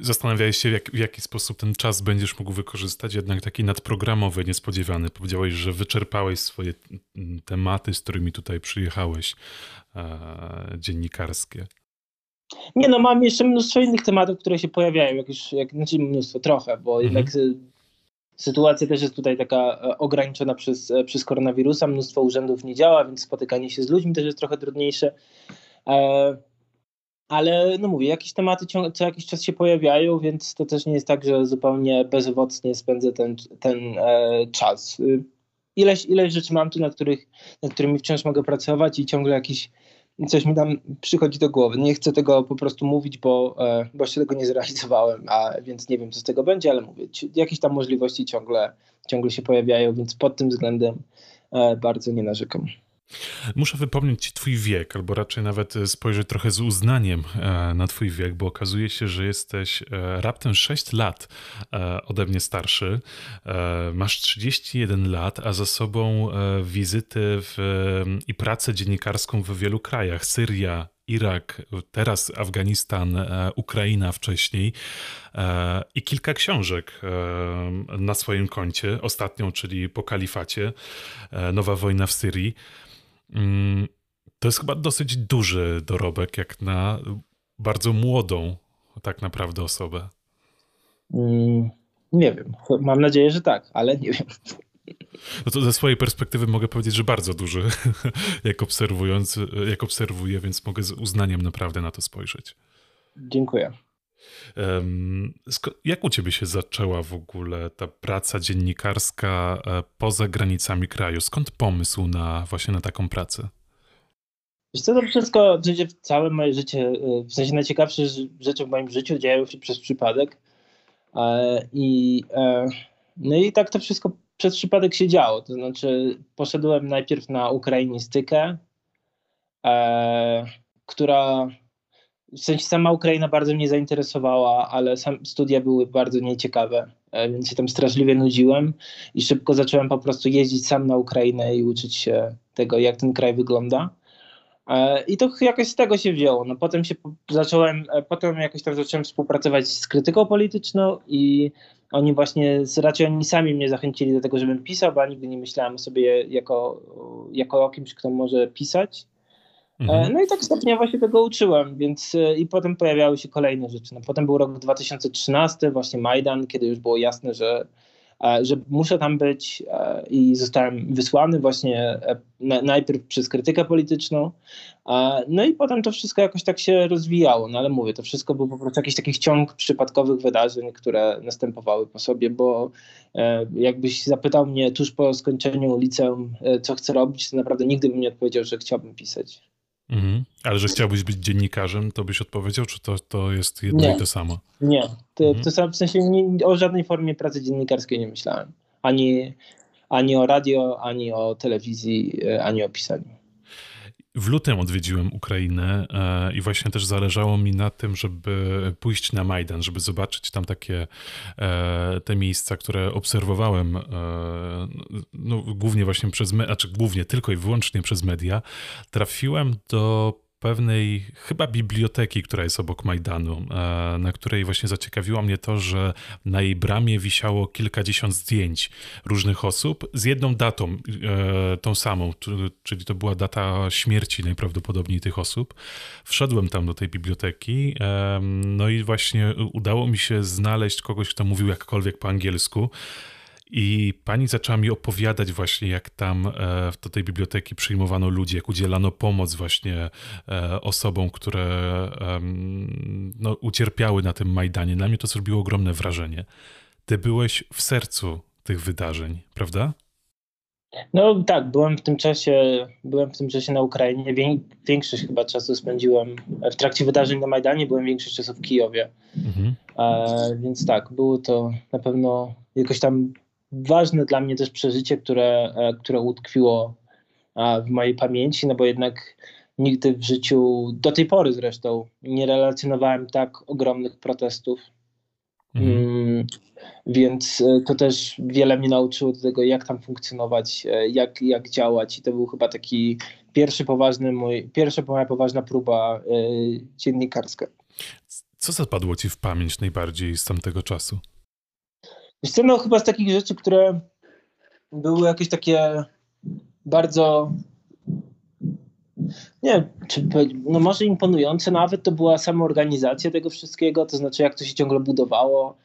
Zastanawiałeś się, jak, w jaki sposób ten czas będziesz mógł wykorzystać, jednak taki nadprogramowy, niespodziewany. Powiedziałeś, że wyczerpałeś swoje tematy, z którymi tutaj przyjechałeś, e, dziennikarskie. Nie no, mam jeszcze mnóstwo innych tematów, które się pojawiają, jak już, jak, znaczy mnóstwo, trochę, bo mhm. jednak sytuacja też jest tutaj taka e, ograniczona przez, e, przez koronawirusa, mnóstwo urzędów nie działa, więc spotykanie się z ludźmi też jest trochę trudniejsze. E, ale no mówię, jakieś tematy co jakiś czas się pojawiają, więc to też nie jest tak, że zupełnie bezowocnie spędzę ten, ten e, czas. Y, ileś, ileś rzeczy mam tu, na, których, nad którymi wciąż mogę pracować i ciągle jakiś coś mi tam przychodzi do głowy. Nie chcę tego po prostu mówić, bo, e, bo jeszcze tego nie zrealizowałem, a więc nie wiem, co z tego będzie, ale mówię, jakieś tam możliwości ciągle, ciągle się pojawiają, więc pod tym względem e, bardzo nie narzekam. Muszę wypomnieć ci twój wiek, albo raczej nawet spojrzeć trochę z uznaniem e, na twój wiek, bo okazuje się, że jesteś e, raptem 6 lat e, ode mnie starszy. Masz 31 lat, a za sobą wizyty w, i pracę dziennikarską w wielu krajach. Syria, Irak, teraz Afganistan, Ukraina wcześniej i kilka książek na swoim koncie. Ostatnią, czyli po kalifacie, Nowa wojna w Syrii. Mm, to jest chyba dosyć duży dorobek, jak na bardzo młodą tak naprawdę osobę. Mm, nie wiem. Mam nadzieję, że tak, ale nie wiem. No to ze swojej perspektywy mogę powiedzieć, że bardzo duży, jak obserwując, jak obserwuję, więc mogę z uznaniem naprawdę na to spojrzeć. Dziękuję. Jak u ciebie się zaczęła w ogóle ta praca dziennikarska e, poza granicami kraju? Skąd pomysł na właśnie na taką pracę? Wiesz co, to wszystko, w sensie całe moje życie, e, w sensie najciekawsze rzeczy w moim życiu dzieją się przez przypadek. E, I, no i tak to wszystko przez przypadek się działo. To znaczy, poszedłem najpierw na ukrainistykę, która w sensie sama Ukraina bardzo mnie zainteresowała, ale sam studia były bardzo nieciekawe, e, więc się tam straszliwie nudziłem i szybko zacząłem po prostu jeździć sam na Ukrainę i uczyć się tego, jak ten kraj wygląda. E, I to jakoś z tego się wzięło. No potem się zacząłem, e, potem jakoś tam zacząłem współpracować z krytyką polityczną i oni właśnie, raczej oni sami mnie zachęcili do tego, żebym pisał, bo nigdy nie myślałem o sobie jako, jako o kimś, kto może pisać. E, mhm. No i tak stopniowo się tego uczyłem, więc e, i potem pojawiały się kolejne rzeczy. No, potem był rok 2013, właśnie Majdan, kiedy już było jasne, że, e, że muszę tam być i zostałem wysłany właśnie najpierw przez krytykę polityczną, no i potem to wszystko jakoś tak się rozwijało, no ale mówię, to wszystko był po prostu jakiś taki ciąg przypadkowych wydarzeń, które następowały po sobie, bo jakbyś zapytał mnie tuż po skończeniu liceum, co chcę robić, to naprawdę nigdy bym nie odpowiedział, że chciałbym pisać. Mhm. Ale że chciałbyś być dziennikarzem, to byś odpowiedział, czy to, to jest jedno nie. i to samo? Nie, to, mhm. to w sensie nie, o żadnej formie pracy dziennikarskiej nie myślałem. Ani, ani o radio, ani o telewizji, e, ani o pisaniu. W lutym odwiedziłem Ukrainę e, i właśnie też zależało mi na tym, żeby pójść na Majdan, żeby zobaczyć tam takie e, te miejsca, które obserwowałem, e, no, głównie właśnie przez, znaczy głównie tylko i wyłącznie przez media. Trafiłem do pewnej chyba biblioteki, która jest obok Majdanu, e, na której właśnie zaciekawiło mnie to, że na jej bramie wisiało kilkadziesiąt zdjęć różnych osób z jedną datą, e, tą samą, czyli to była data śmierci najprawdopodobniej tych osób. Wszedłem tam do tej biblioteki, no i właśnie udało mi się znaleźć kogoś, kto mówił jakkolwiek po angielsku. I pani zaczęła mi opowiadać właśnie, jak tam e, do tej biblioteki przyjmowano ludzi, jak udzielano pomoc właśnie e, osobom, które no, ucierpiały na tym Majdanie. Dla mnie to zrobiło ogromne wrażenie. Ty byłeś w sercu tych wydarzeń, prawda? No tak, byłem w tym czasie, byłem w tym czasie na Ukrainie. Większość chyba czasu spędziłem w trakcie wydarzeń na Majdanie, byłem większość czasu w Kijowie. Mhm. E, więc tak, było to na pewno jakoś tam ważne dla mnie też przeżycie, które, e, które utkwiło w mojej pamięci, no bo jednak nigdy w życiu, do tej pory zresztą, nie relacjonowałem tak ogromnych protestów. Mhm. Mm, więc e, to też wiele mnie nauczyło do tego, jak tam funkcjonować, e, jak, jak działać. I to był chyba taki pierwszy poważny mój, pierwsza moja poważna próba dziennikarska. Co zapadło ci w pamięć najbardziej z tamtego czasu? Wiesz no chyba z takich rzeczy, które były jakieś takie bardzo nie czy no może imponujące nawet to była sama organizacja tego wszystkiego, to znaczy jak to się ciągle budowało,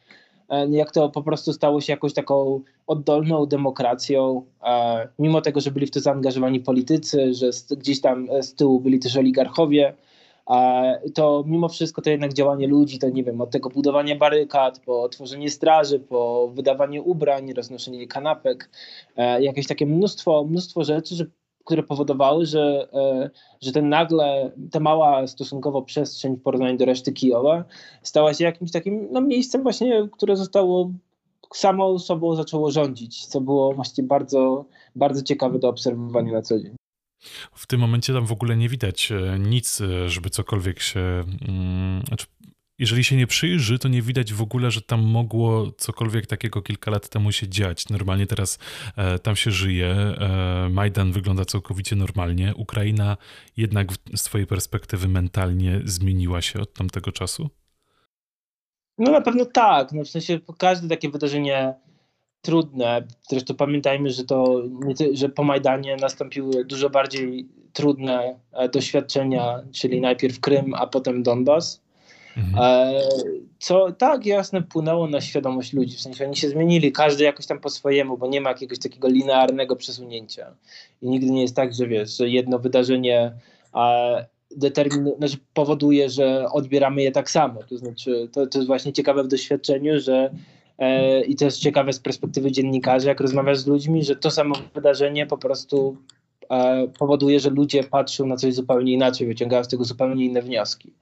e, jak to po prostu stało się jakąś taką oddolną demokracją, e, mimo tego, że byli w to zaangażowani politycy, że gdzieś tam z tyłu byli też oligarchowie, to mimo wszystko to jednak działanie ludzi, to nie wiem, od tego budowania barykad, po tworzenie straży, po wydawanie ubrań, roznoszenie kanapek, e, jakieś takie mnóstwo, mnóstwo rzeczy, że, które powodowały, że, e, że ten nagle, ta mała stosunkowo przestrzeń w porównaniu do reszty Kijowa stała się jakimś takim no, miejscem właśnie, które zostało samą sobą zaczęło rządzić, co było właśnie bardzo, bardzo ciekawe do obserwowania na co dzień. W tym momencie tam w ogóle nie widać e, nic, e, żeby cokolwiek się. Mm, znaczy, jeżeli się nie przyjrzy, to nie widać w ogóle, że tam mogło cokolwiek takiego kilka lat temu się dziać. Normalnie teraz e, tam się żyje. E, Majdan wygląda całkowicie normalnie. Ukraina jednak z Twojej perspektywy mentalnie zmieniła się od tamtego czasu? No na pewno tak. No, w sensie każde takie wydarzenie trudne. Zresztą pamiętajmy, że to że po Majdanie nastąpiły dużo bardziej trudne e, doświadczenia, czyli najpierw Krym, a potem Donbas. Mhm. E, co tak jasne wpłynęło na świadomość ludzi, w sensie oni się zmienili, każdy jakoś tam po swojemu, bo nie ma jakiegoś takiego linearnego przesunięcia. I nigdy nie jest tak, że wiesz, że jedno wydarzenie determin, znaczy powoduje, że odbieramy je tak samo. To znaczy, to, to jest właśnie ciekawe w doświadczeniu, że E, I to jest ciekawe z perspektywy dziennikarza, jak rozmawiasz z ludźmi, że to samo wydarzenie po prostu e, powoduje, że ludzie patrzą na coś zupełnie inaczej, wyciągają z tego zupełnie inne wnioski.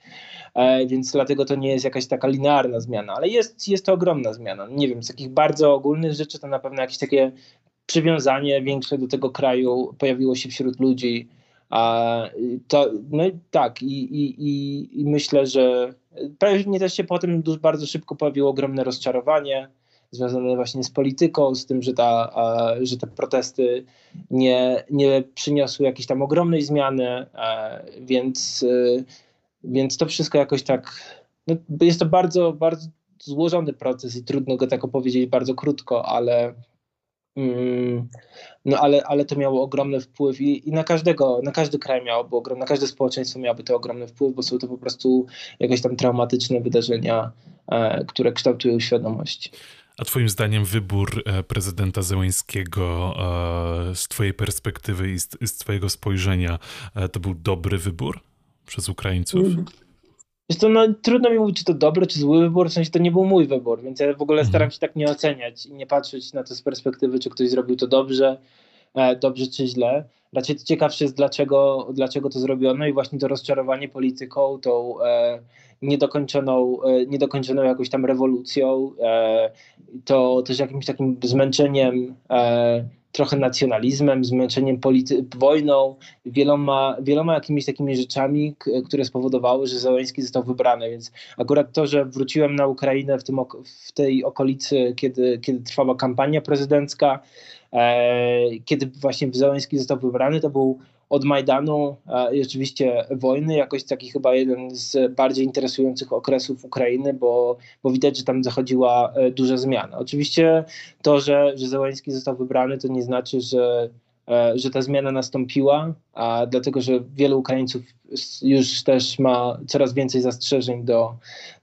E, więc dlatego to nie jest jakaś taka linearna zmiana, ale jest, jest to ogromna zmiana. Nie wiem, z takich bardzo ogólnych rzeczy to na pewno jakieś takie przywiązanie większe do tego kraju pojawiło się wśród ludzi. To, no tak, i, i, i, i myślę, że Pewnie też się potem bardzo szybko pojawiło ogromne rozczarowanie związane właśnie z polityką, z tym, że, ta, że te protesty nie, nie przyniosły jakiejś tam ogromnej zmiany, więc, y, więc to wszystko jakoś tak, no jest to bardzo, bardzo złożony proces i trudno go tak opowiedzieć bardzo krótko, ale no ale, ale to miało ogromny wpływ i, i na każdego, na każdy kraj miałoby ogromny, na każde społeczeństwo miałoby to ogromny wpływ, bo są to po prostu jakieś tam traumatyczne wydarzenia, e, które kształtują świadomość. A Twoim zdaniem wybór e, prezydenta Zełańskiego e, z Twojej perspektywy i z, z Twojego spojrzenia to był dobry wybór przez Ukraińców? Mm. Wiesz to no, trudno mi mówić, czy to dobry, czy zły wybór, w sensie to nie był mój wybór, więc ja w ogóle mhm. staram się tak nie oceniać i nie patrzeć na to z perspektywy, czy ktoś zrobił to dobrze, e, dobrze czy źle. Raczej ciekawsze jest, dlaczego, dlaczego to zrobiono i właśnie to rozczarowanie polityką, tą e, niedokończoną, e, niedokończoną jakąś tam rewolucją, e, to też jakimś takim zmęczeniem e, trochę nacjonalizmem, zmęczeniem polity- wojną, wieloma, wieloma jakimiś takimi rzeczami, które spowodowały, że Załęski został wybrany. Więc akurat to, że wróciłem na Ukrainę w, tym ok- w tej okolicy, kiedy, kiedy trwała kampania prezydencka, e, kiedy właśnie Załęski został wybrany, to był od Majdanu i oczywiście wojny, jakoś taki chyba jeden z bardziej interesujących okresów Ukrainy, bo, bo widać, że tam zachodziła duża zmiana. Oczywiście to, że, że Zełański został wybrany, to nie znaczy, że że ta zmiana nastąpiła, a dlatego, że wielu Ukraińców już też ma coraz więcej zastrzeżeń do,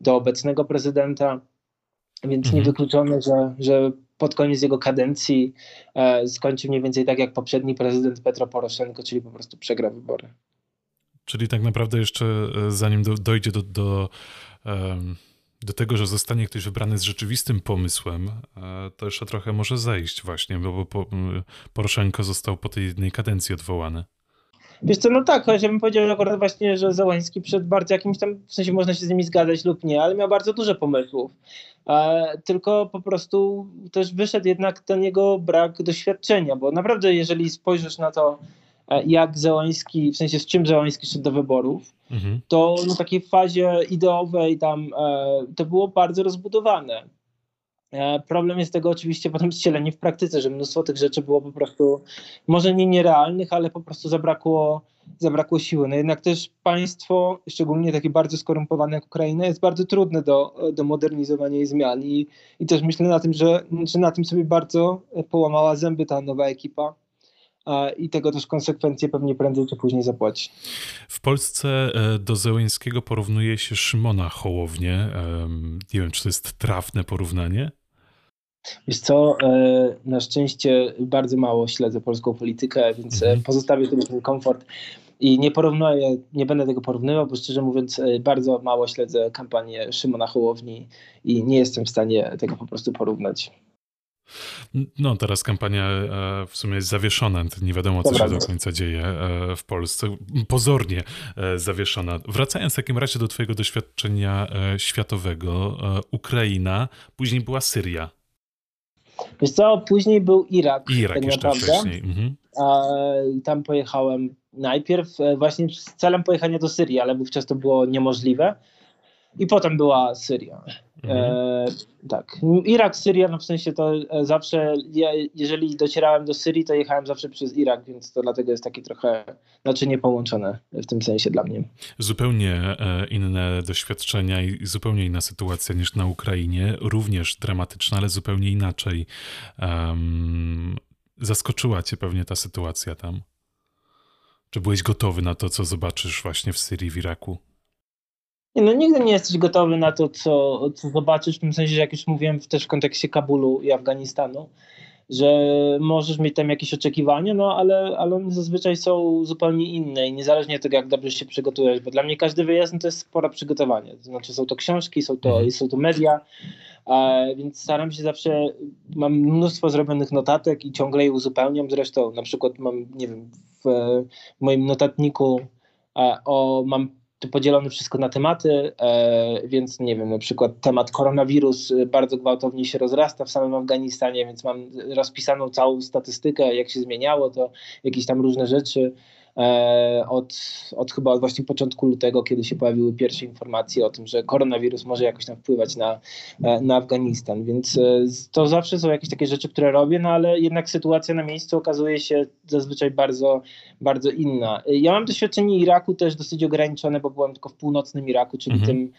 do obecnego prezydenta, więc mhm. niewykluczone, że, że pod koniec jego kadencji e, skończy mniej więcej tak jak poprzedni prezydent Petro Poroszenko, czyli po prostu przegra wybory. Czyli tak naprawdę jeszcze e, zanim do, dojdzie do, do, do tego, że zostanie ktoś wybrany z rzeczywistym pomysłem, e, to jeszcze trochę może zejść właśnie, bo, bo Poroszenko został po tej jednej kadencji odwołany. Wiesz co, no tak, chociaż ja bym powiedział że akurat właśnie, że Załański przed bardzo jakimś tam, w sensie można się z nimi zgadzać lub nie, ale miał bardzo dużo pomysłów. E, tylko po prostu też wyszedł jednak ten jego brak doświadczenia, bo naprawdę jeżeli spojrzysz na to, e, jak Załański, w sensie z czym Załański szedł do wyborów, mhm. to na takiej fazie ideowej tam e, to było bardzo rozbudowane. E, problem jest tego oczywiście potem wcielenie w praktyce, że mnóstwo tych rzeczy było po prostu może nie nierealnych, ale po prostu zabrakło, zabrakło siły. No jednak też państwo, szczególnie takie bardzo skorumpowane jak Ukraina, jest bardzo trudne do, do modernizowania i zmian. I, I też myślę na tym, że, że na tym sobie bardzo połamała zęby ta nowa ekipa i tego też konsekwencje pewnie prędzej czy później zapłaci. W Polsce e, do Zełęńskiego porównuje się Szymona Hołownię. Nie wiem, czy to jest trafne porównanie? Wiesz co, e, na szczęście bardzo mało śledzę polską politykę, więc e, mhm. pozostawię sobie ten komfort i nie porównuję, nie będę tego porównywał, bo szczerze mówiąc e, bardzo mało śledzę kampanię Szymona Hołowni i nie jestem w stanie tego po prostu porównać. No, teraz kampania w sumie jest zawieszona. Nie wiadomo, co Dobra, się do końca dzieje w Polsce. Pozornie zawieszona. Wracając w takim razie do Twojego doświadczenia światowego, Ukraina, później była Syria. Wiesz co, później był Irak. Irak tak jeszcze naprawdę. wcześniej. Mhm. A, tam pojechałem najpierw e, właśnie z celem pojechania do Syrii, ale wówczas to było niemożliwe. I potem była Syria. Mhm. E, tak. Irak, Syria, no w sensie to e, zawsze, ja, jeżeli docierałem do Syrii, to jechałem zawsze przez Irak, więc to dlatego jest takie trochę naczynie połączone w tym sensie dla mnie. Zupełnie e, inne doświadczenia i zupełnie inna sytuacja niż na Ukrainie, również dramatyczna, ale zupełnie inaczej. Um, zaskoczyła cię pewnie ta sytuacja tam. Czy byłeś gotowy na to, co zobaczysz właśnie w Syrii, w Iraku? Nie, no nigdy nie jesteś gotowy na to, co, co zobaczysz, w tym sensie, że jak już mówiłem też w kontekście Kabulu i Afganistanu, że możesz mieć tam jakieś oczekiwania, no ale, ale one zazwyczaj są zupełnie inne i niezależnie od tego, jak dobrze się przygotujesz, bo dla mnie każdy wyjazd no to jest spore przygotowanie. To znaczy są to książki, są to, mhm. są to media, e, więc staram się zawsze, mam mnóstwo zrobionych notatek i ciągle je uzupełniam. Zresztą na przykład mam, nie wiem, w, w moim notatniku e, o, mam podzielone wszystko na tematy, e, więc nie wiem, na przykład temat koronawirus bardzo gwałtownie się rozrasta w samym Afganistanie, więc mam rozpisaną całą statystykę, jak się zmieniało to, jakieś tam różne rzeczy. E, od, od chyba od właśnie początku lutego, kiedy się pojawiły pierwsze informacje o tym, że koronawirus może jakoś tam wpływać na, e, na Afganistan. Więc e, to zawsze są jakieś takie rzeczy, które robię, no ale jednak sytuacja na miejscu okazuje się zazwyczaj bardzo, bardzo inna. Ja mam doświadczenie Iraku też dosyć ograniczone, bo byłem tylko w północnym Iraku, czyli mhm. tym,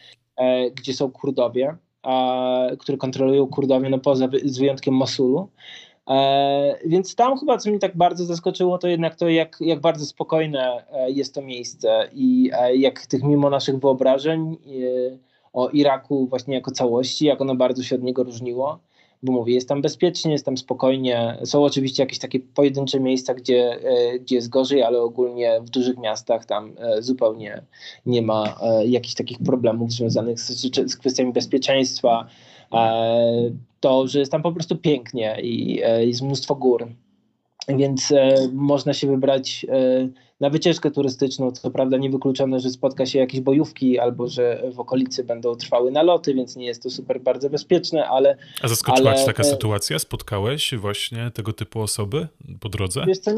gdzie są Kurdowie, a, które kontrolują Kurdowie, no poza z wyjątkiem Mosulu. E, więc tam chyba, co mnie tak bardzo zaskoczyło, to jednak to, jak, jak bardzo spokojne e, jest to miejsce i e, jak tych mimo naszych wyobrażeń o Iraku właśnie jako całości, jak ono bardzo się od niego różniło. Bo mówię, jest tam bezpiecznie, jest tam spokojnie. Są oczywiście jakieś takie pojedyncze miejsca, gdzie, gdzie jest gorzej, ale ogólnie w dużych miastach tam zupełnie nie ma jakichś takich problemów związanych z, z kwestiami bezpieczeństwa to, że jest tam po prostu pięknie i e, jest mnóstwo gór. Więc e, można się wybrać e, na wycieczkę turystyczną. Co prawda niewykluczone, że spotka się jakieś bojówki albo że w okolicy będą trwały naloty, więc nie jest to super bardzo bezpieczne, ale... A zaskoczyła ale, cię taka sytuacja? Spotkałeś właśnie tego typu osoby po drodze? Wiesz co,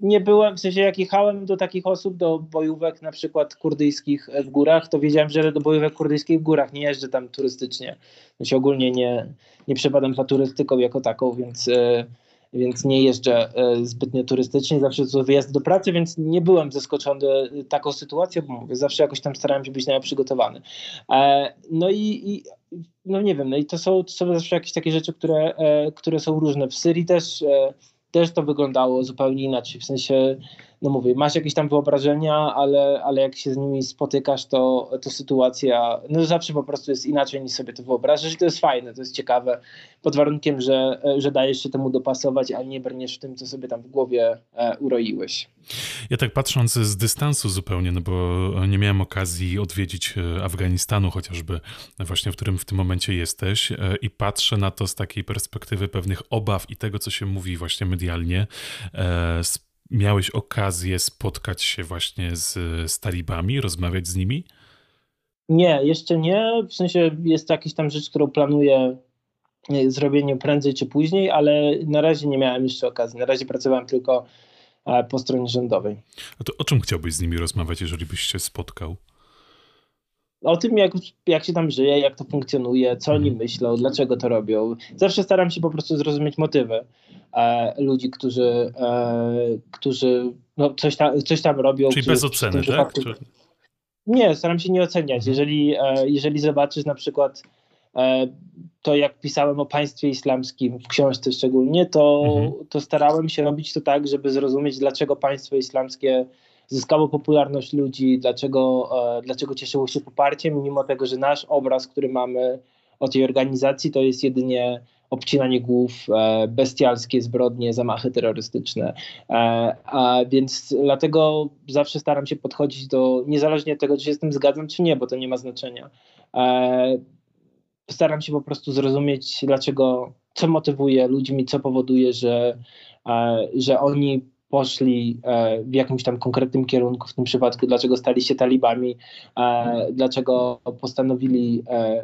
nie byłem, w sensie jak jechałem do takich osób, do bojówek na przykład kurdyjskich w górach, to wiedziałem, że do bojówek kurdyjskich w górach nie jeżdżę tam turystycznie. Znaczy ogólnie nie, nie przepadam za turystyką jako taką, więc więc nie jeżdżę e, zbytnio turystycznie, zawsze to wyjazd do pracy, więc nie byłem zaskoczony taką sytuacją, bo mówię, zawsze jakoś tam starałem się być na przygotowany. E, no i, i, no nie wiem, no i to są, to są zawsze jakieś takie rzeczy, które, które są różne. W Syrii też też to wyglądało zupełnie inaczej. W sensie, no mówię, masz jakieś tam wyobrażenia, ale, ale jak się z nimi spotykasz, to, to sytuacja no zawsze po prostu jest inaczej niż sobie to wyobrażasz i to jest fajne, to jest ciekawe, pod warunkiem, że, że dajesz się temu dopasować, a nie brniesz w tym, co sobie tam w głowie e, uroiłeś. Ja tak patrząc z dystansu zupełnie, no bo nie miałem okazji odwiedzić e, Afganistanu chociażby, właśnie w którym w tym momencie jesteś e, i patrzę na to z takiej perspektywy pewnych obaw i tego, co się mówi właśnie medialnie. E, miałeś okazję spotkać się właśnie z, z talibami, rozmawiać z nimi? Nie, jeszcze nie. W sensie jest jakaś tam rzecz, którą planuję zrobienie prędzej czy później, ale na razie nie miałem jeszcze okazji. Na razie pracowałem tylko po stronie rządowej. A to o czym chciałbyś z nimi rozmawiać, jeżeli byś się spotkał? O tym, jak, jak się tam żyje, jak to funkcjonuje, co oni mhm. myślą, dlaczego to robią. Zawsze staram się po prostu zrozumieć motywy e, ludzi, którzy, e, którzy no, coś, tam, coś tam robią. Czyli bez oceny, tak? Czy... Nie, staram się nie oceniać. Mhm. Jeżeli, e, jeżeli zobaczysz na przykład e, to jak pisałem o państwie islamskim, w książce szczególnie, to, mhm. to starałem się robić to tak, żeby zrozumieć, dlaczego państwo islamskie zyskało popularność ludzi, dlaczego, e, dlaczego cieszyło się poparciem, mimo tego, że nasz obraz, który mamy o tej organizacji, to jest jedynie obcinanie głów, e, bestialskie zbrodnie, zamachy terrorystyczne. E, a więc dlatego zawsze staram się podchodzić do, niezależnie od tego, czy się z tym zgadzam, czy nie, bo to nie ma znaczenia staram się po prostu zrozumieć, dlaczego, co motywuje ludźmi, co powoduje, że, że oni poszli e, w jakimś tam konkretnym kierunku, w tym przypadku, dlaczego stali się talibami, e, dlaczego postanowili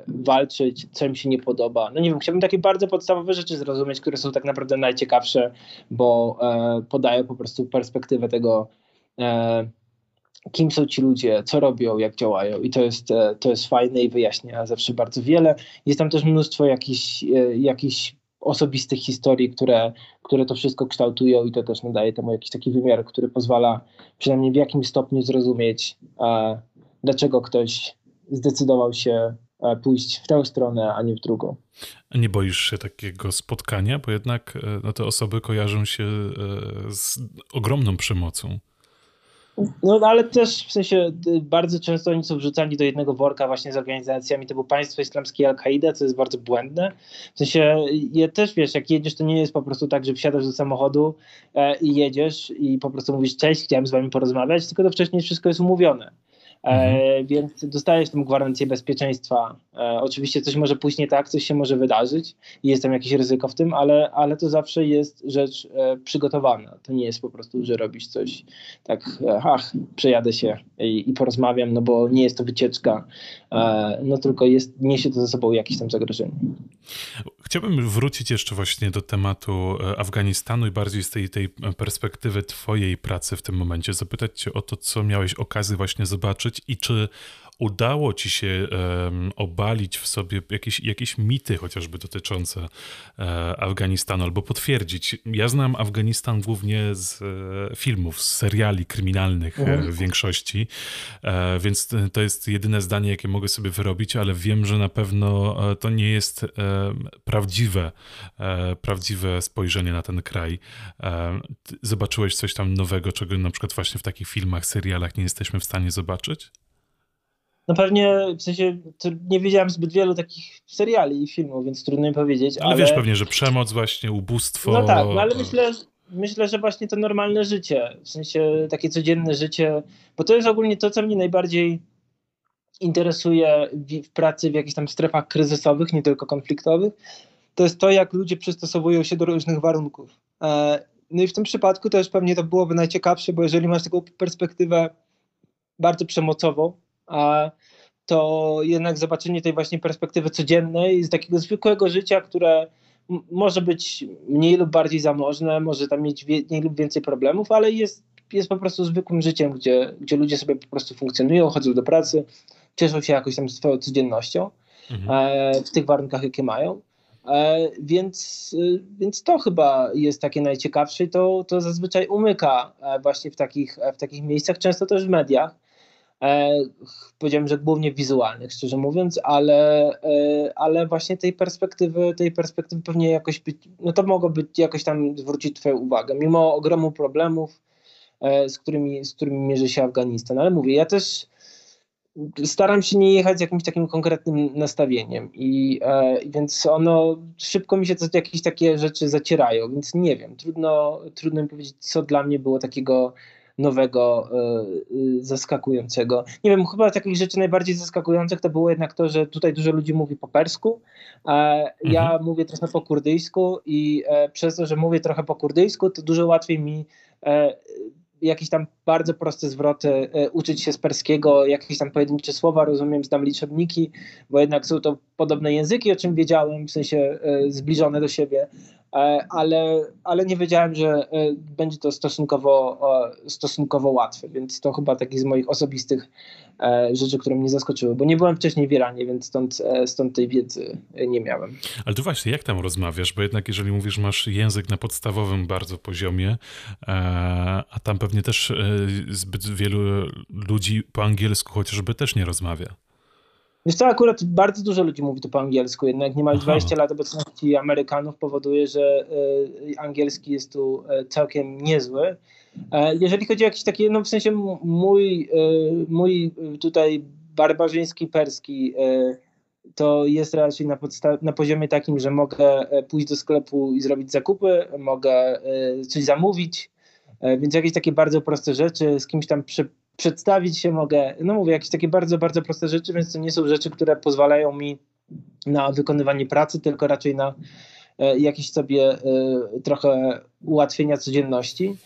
walczyć, co im się nie podoba. No nie wiem, chciałbym takie bardzo podstawowe rzeczy zrozumieć, które są tak naprawdę najciekawsze, bo podają po prostu perspektywę tego, kim są ci ludzie, co robią, jak działają i to jest, e, to jest fajne i wyjaśnia zawsze bardzo wiele. Jest tam też mnóstwo jakichś, e, jakichś osobistych historii, które, które to wszystko kształtują i to też nadaje temu jakiś taki wymiar, który pozwala przynajmniej w jakimś stopniu zrozumieć, dlaczego ktoś zdecydował się pójść w tę stronę, a nie w drugą. Nie boisz się takiego spotkania, bo jednak e, no, te osoby kojarzą się z ogromną przemocą. No ale też w sensie y, bardzo często oni są wrzucani do jednego worka właśnie z organizacjami typu państwo islamskie Al-Kaida, co jest bardzo błędne. W sensie ja też wiesz, jak jedziesz, to nie jest po prostu tak, że wsiadasz do samochodu e, i jedziesz i po prostu mówisz cześć, chciałem z wami porozmawiać, tylko to wcześniej wszystko jest umówione. Mhm. E, więc dostajesz tą gwarancję bezpieczeństwa. E, oczywiście coś może pójść nie tak, coś się może wydarzyć i jest tam jakieś ryzyko w tym, ale, ale to zawsze jest rzecz e, przygotowana. To nie jest po prostu, że robisz coś tak, ach, przejadę się i, i, porozmawiam, no bo nie jest to wycieczka, no tylko jest, niesie to ze sobą jakieś tam zagrożenie. Chciałbym wrócić jeszcze właśnie do tematu e, Afganistanu i bardziej z tej, tej perspektywy twojej pracy w tym momencie, zapytać cię o to, co miałeś okazję właśnie zobaczyć i czy udało ci się um, obalić w sobie jakieś, jakieś mity chociażby dotyczące e, Afganistanu, albo potwierdzić. Ja znam Afganistan głównie z e, filmów, z seriali kryminalnych e, mhm. w większości, e, więc to jest jedyne zdanie, jakie mogę sobie wyrobić, ale wiem, że na pewno e, to nie jest e, prawdziwe, prawdziwe spojrzenie na ten kraj. Zobaczyłeś coś tam nowego, czego na przykład właśnie w takich filmach, serialach nie jesteśmy w stanie zobaczyć? No pewnie, w sensie, nie widziałem zbyt wielu takich seriali i filmów, więc trudno mi powiedzieć. Ale, ale wiesz pewnie, że przemoc właśnie, ubóstwo... No tak, no ale myślę, myślę, że właśnie to normalne życie, w sensie takie codzienne życie, bo to jest ogólnie to, co mnie najbardziej interesuje w, pracy w jakichś tam strefach kryzysowych, nie tylko konfliktowych, to jest to, jak ludzie przystosowują się do różnych warunków. E, no i w tym przypadku też pewnie to byłoby najciekawsze, bo jeżeli masz taką perspektywę bardzo przemocową, a to jednak zobaczenie tej właśnie perspektywy codziennej z takiego zwykłego życia, które może być mniej lub bardziej zamożne, może tam mieć mniej lub więcej problemów, ale jest, jest po prostu zwykłym życiem, gdzie, gdzie ludzie sobie po prostu funkcjonują, chodzą do pracy, cieszą się jakoś tam swoją codziennością mhm. e, w tych warunkach, jakie mają. E, więc, e, więc to chyba jest takie najciekawsze i to, to zazwyczaj umyka e, właśnie w takich, w takich miejscach, często też w mediach. Powiedziałem, że głównie wizualnych, szczerze mówiąc, ale, ale właśnie tej perspektywy, tej perspektywy pewnie jakoś być, no to mogło być jakoś tam zwrócić Twoją uwagę, mimo ogromu problemów, z którymi, z którymi mierzy się Afganistan. Ale mówię, ja też staram się nie jechać z jakimś takim konkretnym nastawieniem i e, więc ono szybko mi się to jakieś takie rzeczy zacierają, więc nie wiem, trudno, trudno mi powiedzieć, co dla mnie było takiego nowego, e, e zaskakującego. Nie wiem, chyba takich rzeczy najbardziej zaskakujących to było jednak to, że tutaj dużo ludzi mówi po persku, a ja mhm. mówię trochę po kurdyjsku i e, przez to, że mówię trochę po kurdyjsku, to dużo łatwiej mi jakieś tam bardzo proste zwroty, e, uczyć się z perskiego, jakieś tam pojedyncze słowa, rozumiem, znam liczebniki, bo jednak są to podobne języki, o czym wiedziałem, w sensie e, zbliżone do siebie, e, ale, ale nie wiedziałem, że będzie to stosunkowo, stosunkowo łatwe, więc to chyba taki z moich osobistych rzeczy, które mnie zaskoczyły, bo nie byłem wcześniej w Iranie, więc stąd, stąd tej wiedzy nie miałem. Ale to właśnie, jak tam rozmawiasz? Bo jednak jeżeli mówisz, masz język na podstawowym bardzo poziomie, a tam pewnie też zbyt wielu ludzi po angielsku chociażby też nie rozmawia. Wiesz co, akurat bardzo dużo ludzi mówi to po angielsku, jednak niemal Aha. 20 lat obecności Amerykanów powoduje, że y, angielski jest tu y, całkiem niezły. E, jeżeli chodzi o jakieś takie, no w sensie mój, mój tutaj barbarzyński perski to jest raczej na, na poziomie takim, że mogę pójść do sklepu i zrobić zakupy, mogę coś zamówić, E, więc jakieś takie bardzo proste rzeczy, z kimś tam przy, przedstawić się mogę, no mówię, jakieś takie bardzo, bardzo proste rzeczy, więc to nie są rzeczy, które pozwalają mi na wykonywanie pracy, tylko raczej na e, jakieś sobie e, trochę ułatwienia codzienności.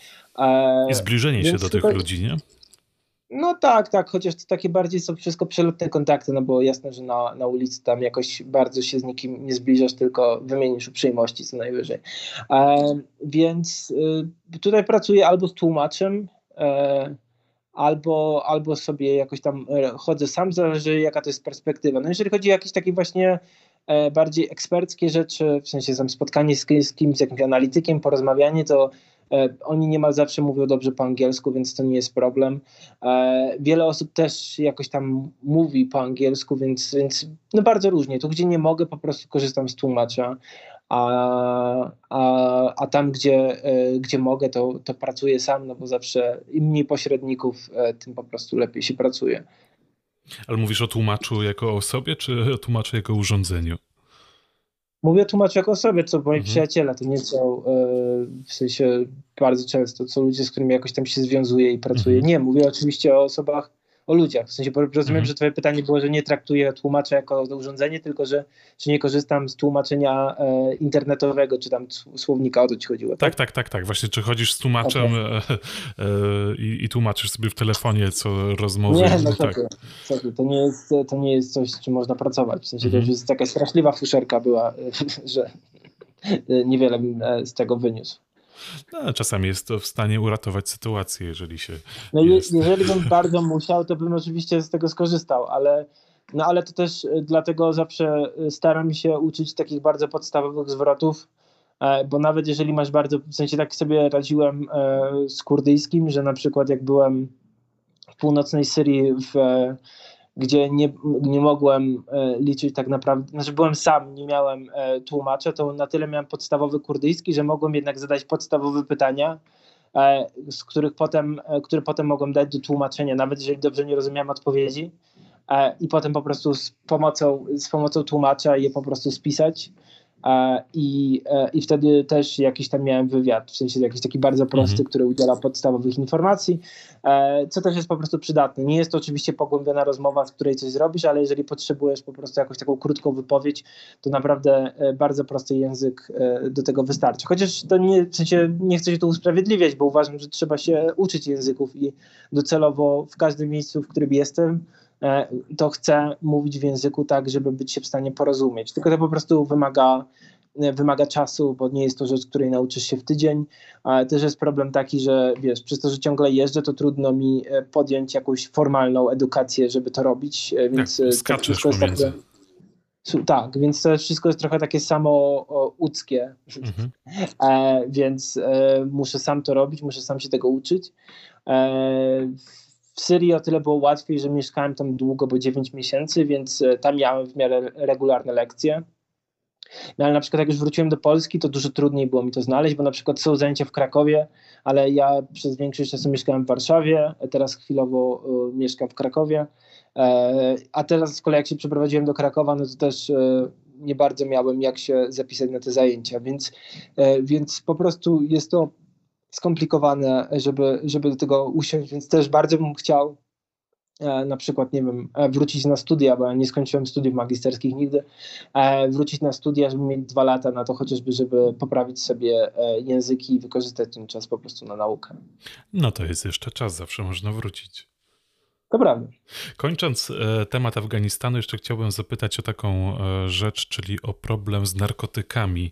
I zbliżenie się do tych ludzi, nie? No tak, tak, chociaż to takie bardziej są wszystko przelotne kontakty, no bo jasne, że na, na ulicy tam jakoś bardzo się z nikim nie zbliżasz, tylko wymienisz uprzejmości co najwyżej. E, więc y, tutaj pracuję albo z tłumaczem, e, albo, albo sobie jakoś tam e, chodzę sam, zależy jaka to jest perspektywa. No jeżeli chodzi o jakieś takie właśnie e, bardziej eksperckie rzeczy, w sensie tam spotkanie z, z kimś, z jakimś analitykiem, porozmawianie, to oni niemal zawsze mówią dobrze po angielsku, więc to nie jest problem. E, wiele osób też jakoś tam mówi po angielsku, więc, więc no bardzo różnie. Tu, gdzie nie mogę, po prostu korzystam z tłumacza, a, a, a tam, gdzie, e, gdzie mogę, to, to pracuję sam, no bo zawsze im mniej pośredników, tym po prostu lepiej się pracuje. Ale mówisz o tłumaczu jako osobie, czy o tłumaczu jako urządzeniu? Mówię tłumaczę jako osobie, co moi mhm. przyjaciele, to nie są e, w sensie bardzo często, co ludzie, z którymi jakoś tam się związuje i pracuje. Mhm. Nie, mówię oczywiście o osobach o ludziach. W sensie rozumiem, mhm. że twoje pytanie było, że nie traktuję tłumacza jako urządzenie, tylko że czy nie korzystam z tłumaczenia e, internetowego, czy tam słownika, o to ci chodziło, tak? Tak, tak, tak, tak. Właśnie, czy chodzisz z tłumaczem okay. e, e, i, tłumaczysz sobie w telefonie, co rozmowy. Nie, no tak. To, nie jest, to nie jest coś, z czym można pracować. W sensie mhm. to jest taka straszliwa fuszerka była, że niewiele bym e, z tego wyniósł. No, czasami jest to w stanie uratować sytuację, jeżeli się. No jest... jeżeli bym bardzo musiał, to bym oczywiście z tego skorzystał, ale. No ale to też e, dlatego zawsze e, staram się uczyć takich bardzo podstawowych zwrotów, e, bo nawet jeżeli masz bardzo, w sensie tak sobie radziłem z kurdyjskim, że na przykład jak byłem w północnej Syrii w gdzie nie, nie mogłem e, liczyć tak naprawdę, znaczy byłem sam, nie miałem e, tłumacza, to na tyle miałem podstawowy kurdyjski, że mogłem jednak zadać podstawowe pytania, e, z których potem, które potem mogłem dać do tłumaczenia, nawet jeżeli dobrze nie rozumiałem odpowiedzi i potem po prostu z pomocą, z pomocą tłumacza je po prostu spisać. I, e, I wtedy też jakiś tam miałem wywiad, w sensie jakiś taki bardzo prosty, mhm. który udziela podstawowych informacji, e, co też jest po prostu przydatne. Nie jest to oczywiście pogłębiona rozmowa, z której coś zrobisz, ale jeżeli potrzebujesz po prostu jakąś taką krótką wypowiedź, to naprawdę e, bardzo prosty język do tego wystarczy. Chociaż to nie, w sensie nie chcę się tu usprawiedliwiać, bo uważam, że trzeba się uczyć języków i docelowo w każdym miejscu, w którym jestem, E, to chcę mówić w języku tak, żeby być się w stanie porozumieć. Tylko to po prostu wymaga, e, wymaga czasu, bo nie jest to rzecz, której nauczysz się w tydzień. Ale też jest problem taki, że wiesz, przez to, że ciągle jeżdżę, to trudno mi e, podjąć jakąś formalną edukację, żeby to robić. Więc tak, skaczesz to pomiędzy. takie, Tak, więc to wszystko jest trochę takie samo uckie, mhm. e, więc e, muszę sam to robić, muszę sam się tego uczyć. E, w Syrii o tyle było łatwiej, że mieszkałem tam długo, bo 9 miesięcy, więc e, tam miałem w miarę regularne lekcje. No ale na przykład jak już wróciłem do Polski, to dużo trudniej było mi to znaleźć, bo na przykład są zajęcia w Krakowie, ale ja przez większość czasu mieszkałem w Warszawie, teraz chwilowo y, mieszkam w Krakowie, e, a teraz z kolei jak się przeprowadziłem do Krakowa, no to też nie bardzo miałem jak się zapisać na te zajęcia, więc, więc po prostu jest to skomplikowane, żeby, żeby do tego usiąść, więc też bardzo bym chciał E, na przykład, nie wiem, e, wrócić na studia, bo ja nie skończyłem studiów magisterskich nigdy, e, wrócić na studia, żeby mieć dwa lata na to chociażby, żeby poprawić sobie języki i wykorzystać ten czas po prostu na naukę. No to jest jeszcze czas, zawsze można wrócić. To prawda. Kończąc temat Afganistanu, jeszcze chciałbym zapytać o taką rzecz, czyli o problem z narkotykami.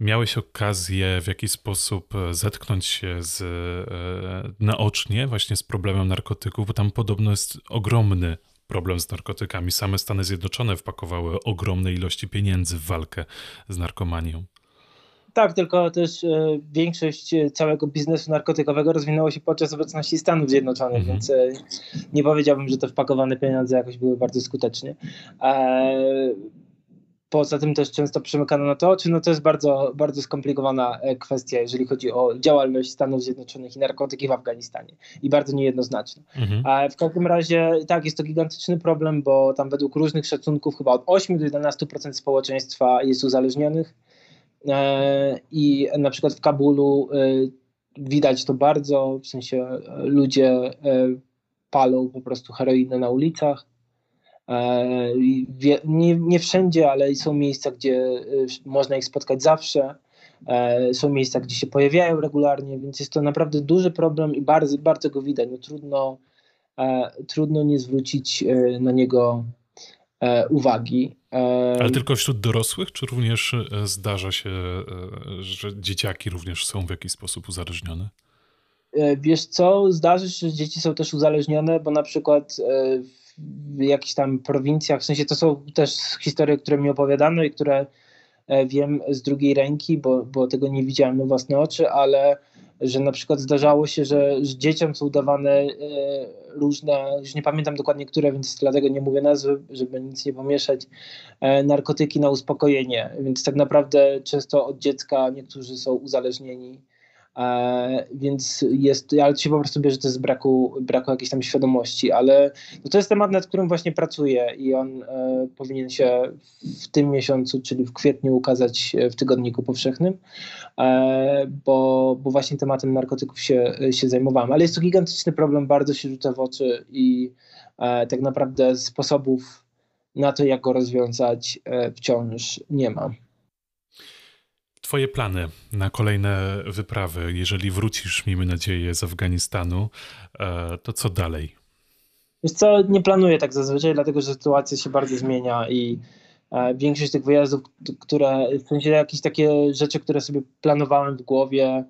Miałeś okazję w jakiś sposób e, zetknąć się z, e, naocznie właśnie z problemem narkotyków, bo tam podobno jest ogromny problem z narkotykami. Same Stany Zjednoczone wpakowały ogromne ilości pieniędzy w walkę z narkomanią. Tak, tylko też e, większość całego biznesu narkotykowego rozwinęło się podczas obecności Stanów Zjednoczonych, mhm. więc e, nie powiedziałbym, że te wpakowane pieniądze jakoś były bardzo skutecznie. E, Poza tym też często przymykano na to oczy, no to jest bardzo, bardzo skomplikowana e, kwestia, jeżeli chodzi o działalność Stanów Zjednoczonych i narkotyki w Afganistanie i bardzo niejednoznaczna. Mhm. A w każdym razie tak, jest to gigantyczny problem, bo tam według różnych szacunków chyba od 8 do 11% społeczeństwa jest uzależnionych e, i na przykład w Kabulu e, widać to bardzo, w sensie ludzie palą po prostu heroinę na ulicach. E, nie, nie wszędzie, ale są miejsca, gdzie y, można ich spotkać zawsze. E, są miejsca, gdzie się pojawiają regularnie, więc jest to naprawdę duży problem i bardzo, bardzo go widać. No, trudno, e, trudno nie zwrócić na niego uwagi. Ale tylko wśród dorosłych, czy również zdarza się, że dzieciaki również są w jakiś sposób uzależnione? Wiesz co, zdarza się, że dzieci są też uzależnione, bo na przykład w w jakichś tam prowincjach, w sensie to są też historie, które mi opowiadano i które e, wiem z drugiej ręki, bo, bo tego nie widziałem na własne oczy, ale że na przykład zdarzało się, że, że dzieciom są dawane e, różne, już nie pamiętam dokładnie które, więc dlatego nie mówię nazwy, żeby nic nie pomieszać, e, narkotyki na uspokojenie. Więc tak naprawdę często od dziecka niektórzy są uzależnieni więc jest, ale się po prostu bierze to z braku, braku jakiejś tam świadomości, ale no to jest temat, nad którym właśnie pracuję i on e, powinien się w tym miesiącu, czyli w kwietniu ukazać w Tygodniku Powszechnym, e, bo, bo właśnie tematem narkotyków się, się zajmowałem, ale jest to gigantyczny problem, bardzo się rzuca w oczy i e, tak naprawdę sposobów na to, jak go rozwiązać e, wciąż nie ma. Twoje plany na kolejne wyprawy, jeżeli wrócisz, miejmy nadzieję, z Afganistanu, e, to co dalej? Wiesz co, nie planuję tak zazwyczaj, dlatego że sytuacja się bardzo zmienia i e, większość tych wyjazdów, które, w sensie jakieś takie rzeczy, które sobie planowałem w głowie,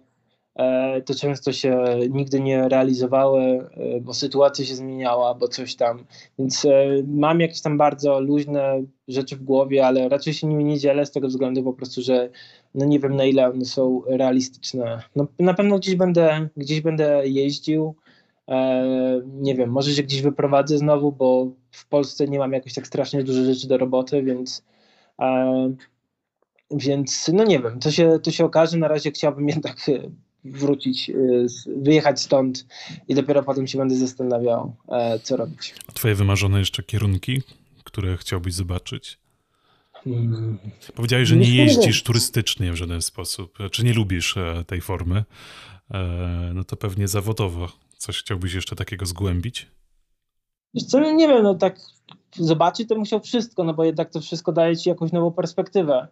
to często się nigdy nie realizowały, e, bo sytuacja się zmieniała, bo coś tam. Więc e, mam jakieś tam bardzo luźne rzeczy w głowie, ale raczej się nimi nie dzielę z tego względu po prostu, że no nie wiem na ile one są realistyczne. No, na pewno gdzieś będę, gdzieś będę jeździł. nie wiem, może się gdzieś wyprowadzę znowu, bo w Polsce nie mam jakoś tak strasznie dużo rzeczy do roboty, więc więc no nie wiem, to się, to się okaże. Na razie chciałbym jednak wrócić, y, wyjechać stąd i dopiero potem się będę zastanawiał, e, co robić. A twoje wymarzone jeszcze kierunki, które chciałbyś zobaczyć? Hmm. Powiedziałeś, że nie jeździsz turystycznie w żaden sposób, czy nie lubisz e, tej formy, e, no to pewnie zawodowo coś chciałbyś jeszcze takiego zgłębić? Wiesz co, nie wiem, no tak zobaczyć to musiał wszystko, no bo jednak to wszystko daje ci jakąś nową perspektywę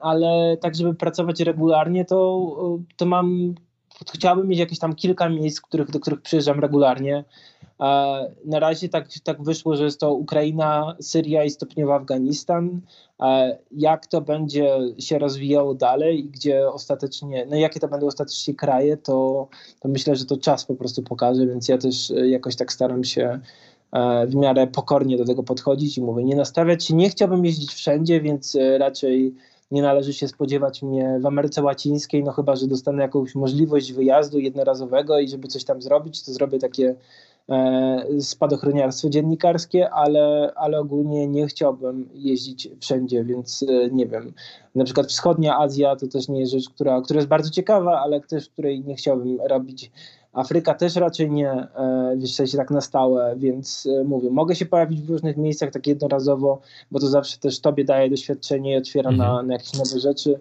ale tak, żeby pracować regularnie, to, to mam, chciałbym mieć jakieś tam kilka miejsc, których, do których przyjeżdżam regularnie. Na razie tak, tak wyszło, że jest to Ukraina, Syria i stopniowo Afganistan. Jak to będzie się rozwijało dalej i gdzie ostatecznie, no jakie to będą ostatecznie kraje, to, to myślę, że to czas po prostu pokaże, więc ja też jakoś tak staram się e, w miarę pokornie do tego podchodzić i mówię, nie nastawiać się, nie chciałbym jeździć wszędzie, więc e, raczej nie należy się spodziewać mnie w Ameryce Łacińskiej, no chyba, że dostanę jakąś możliwość wyjazdu jednorazowego i żeby coś tam zrobić, to zrobię takie e, spadochroniarstwo dziennikarskie, ale, ale ogólnie nie chciałbym jeździć wszędzie, więc e, nie wiem. Na przykład wschodnia Azja to też nie jest rzecz, która, która jest bardzo ciekawa, ale też której nie chciałbym robić Afryka też raczej nie, e, w sensie tak na stałe, więc e, mówię, mogę się pojawić w różnych miejscach tak jednorazowo, bo to zawsze też tobie daje doświadczenie i otwiera mhm. na, na jakieś nowe rzeczy,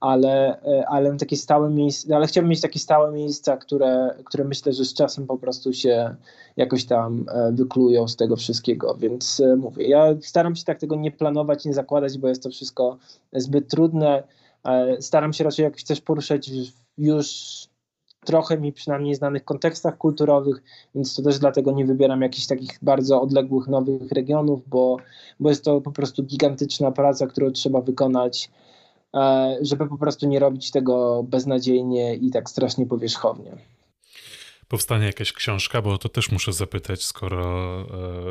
ale, e, ale takie stałe miejsca, ale chciałbym mieć takie stałe miejsca, które, które myślę, że z czasem po prostu się jakoś tam wyklują z tego wszystkiego, więc mówię, ja staram się tak tego nie planować, nie zakładać, bo jest to wszystko zbyt trudne, staram się raczej jakoś też poruszać już trochę mi przynajmniej znanych kontekstach kulturowych, więc to też dlatego nie wybieram jakichś takich bardzo odległych nowych regionów, bo, bo jest to po prostu gigantyczna praca, którą trzeba wykonać, e, żeby po prostu nie robić tego beznadziejnie i tak strasznie powierzchownie powstanie jakaś książka, bo to też muszę zapytać, skoro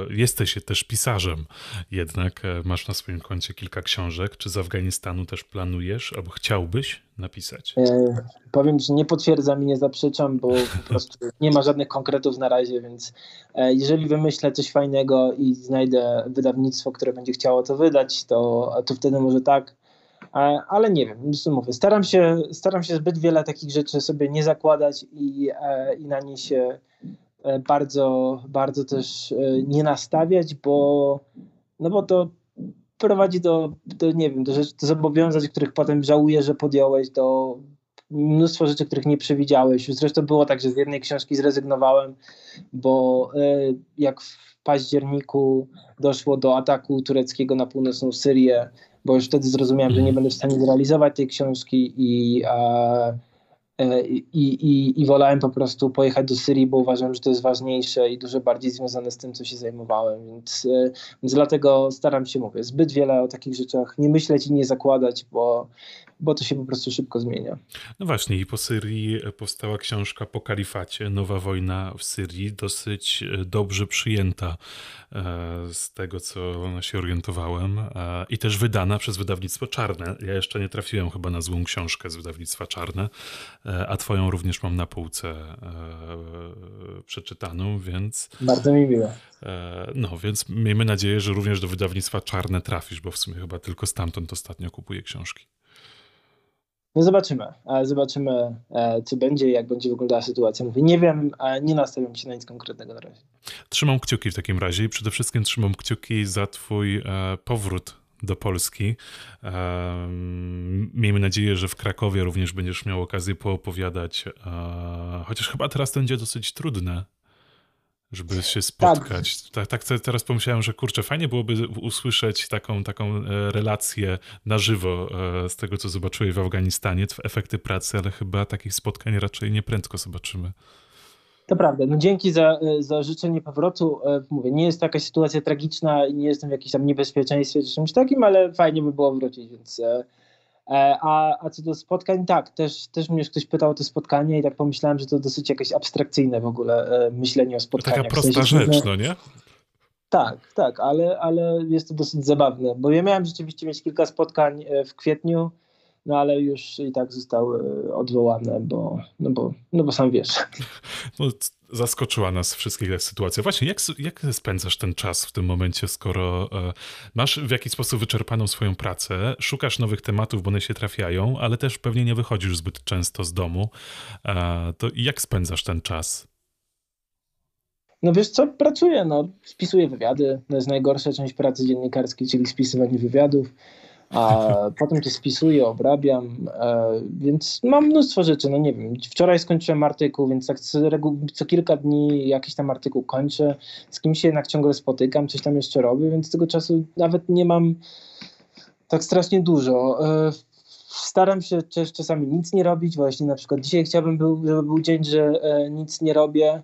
e, jesteś też pisarzem, jednak e, masz na swoim koncie kilka książek, czy z Afganistanu też planujesz albo chciałbyś napisać? E, powiem, że nie potwierdzam i nie zaprzeczam, bo po prostu nie ma żadnych konkretów na razie, więc e, jeżeli wymyślę coś fajnego i znajdę wydawnictwo, które będzie chciało to wydać, to, to wtedy może tak ale nie wiem, mówię, staram się, staram się zbyt wiele takich rzeczy sobie nie zakładać i, e, i na nie się e, bardzo, bardzo też nie nastawiać, bo, no bo to prowadzi do, do nie wiem, do, rzeczy, do zobowiązań, których potem żałujesz, że podjąłeś, do mnóstwo rzeczy, których nie przewidziałeś. Zresztą było tak, że z jednej książki zrezygnowałem, bo jak w październiku doszło do ataku tureckiego na północną Syrię, bo już wtedy zrozumiałem, że nie będę w stanie zrealizować tej książki i, e, i, i, i wolałem po prostu pojechać do Syrii, bo uważam, że to jest ważniejsze i dużo bardziej związane z tym, co się zajmowałem, więc, e, więc dlatego staram się, mówię, zbyt wiele o takich rzeczach nie myśleć i nie zakładać, bo, bo to się po prostu szybko zmienia. No właśnie, i po Syrii powstała książka po kalifacie, Nowa wojna w Syrii, dosyć e, dobrze przyjęta e, z tego, co się orientowałem e, i też wydana przez wydawnictwo Czarne. Ja jeszcze nie trafiłem chyba na złą książkę z wydawnictwa Czarne, a twoją również mam na półce przeczytaną, więc... Bardzo mi miło. No, więc miejmy nadzieję, że również do wydawnictwa Czarne trafisz, bo w sumie chyba tylko stamtąd ostatnio kupuję książki. No zobaczymy. Zobaczymy, e, co będzie, jak będzie wyglądała sytuacja. Mówię, nie wiem, nie nastawiam się na nic konkretnego na razie. Trzymam kciuki w takim razie i przede wszystkim trzymam kciuki za Twój e, powrót do Polski. E, miejmy nadzieję, że w Krakowie również będziesz miał okazję poopowiadać, chociaż chyba teraz to będzie dosyć trudne żeby się spotkać. Tak. tak, tak teraz pomyślałem, że kurczę, fajnie byłoby usłyszeć taką, taką e, relację na żywo e, z tego, co zobaczyłeś w Afganistanie, efekty pracy, ale chyba takich spotkań raczej nieprędko zobaczymy. To prawda. No dzięki za, e, za życzenie powrotu. Mówię, nie jest to jakaś sytuacja tragiczna i nie jestem w jakimś tam niebezpieczeństwie czy czymś takim, ale fajnie by było wrócić, więc E, a, a co do spotkań, tak, też, też mnie ktoś pytał o te spotkanie i tak pomyślałem, że to dosyć jakieś abstrakcyjne w ogóle e, myślenie o spotkaniach. Taka prosta w sensie, rzecz, no nie? Tak, tak, ale, ale jest to dosyć zabawne, bo ja miałem rzeczywiście mieć kilka spotkań e, w kwietniu, no ale już i tak zostały odwołane, bo, no bo, no bo sam wiesz. No, zaskoczyła nas wszystkich ta sytuacja. Właśnie, jak, jak spędzasz ten czas w tym momencie, skoro e, masz w jakiś sposób wyczerpaną swoją pracę, szukasz nowych tematów, bo one się trafiają, ale też pewnie nie wychodzisz zbyt często z domu. E, to jak spędzasz ten czas? No wiesz co, pracuję, no, spisuję wywiady. To jest najgorsza część pracy dziennikarskiej, czyli spisywanie wywiadów a potem to spisuję, obrabiam, e, więc mam mnóstwo rzeczy, no nie wiem, wczoraj skończyłem artykuł, więc tak co, co, kilka dni jakiś tam artykuł kończę, z kimś się jednak ciągle spotykam, coś tam jeszcze robię, więc tego czasu nawet nie mam tak strasznie dużo. E, staram się też czasami nic nie robić, właśnie na przykład dzisiaj chciałbym, był, żeby był dzień, że e, nic nie robię,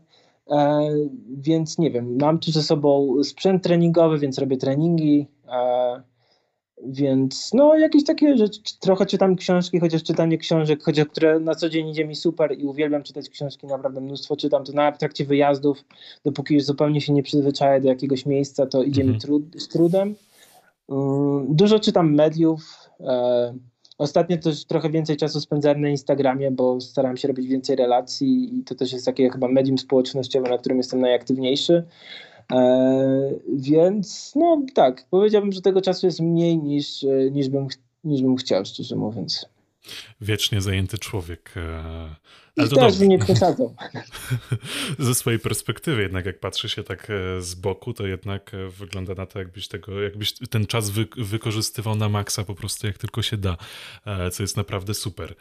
więc nie wiem, mam tu ze sobą sprzęt treningowy, więc robię treningi, Więc no jakieś takie rzeczy, trochę czytam książki, chociaż czytanie książek, chociaż które na co dzień idzie mi super i uwielbiam czytać książki, naprawdę mnóstwo czytam, to nawet w trakcie wyjazdów, dopóki już zupełnie się nie przyzwyczaję do jakiegoś miejsca, to idzie mhm. mi trud, z trudem. Mm, dużo czytam mediów, e, Ostatnio też trochę więcej czasu spędzałem na Instagramie, bo staram się robić więcej relacji i to też jest takie chyba medium społecznościowe, na którym jestem najaktywniejszy. E, więc no tak, powiedziałbym, że tego czasu jest mniej niż, niż, bym, niż bym chciał, szczerze mówiąc. Wiecznie zajęty człowiek. E, ale to też nie przesadzą. Ze swojej perspektywy jednak jak patrzy się tak e, z boku, to jednak wygląda na to, jakbyś tego, jakbyś ten czas wy, wykorzystywał na maksa po prostu jak tylko się da, co jest naprawdę super.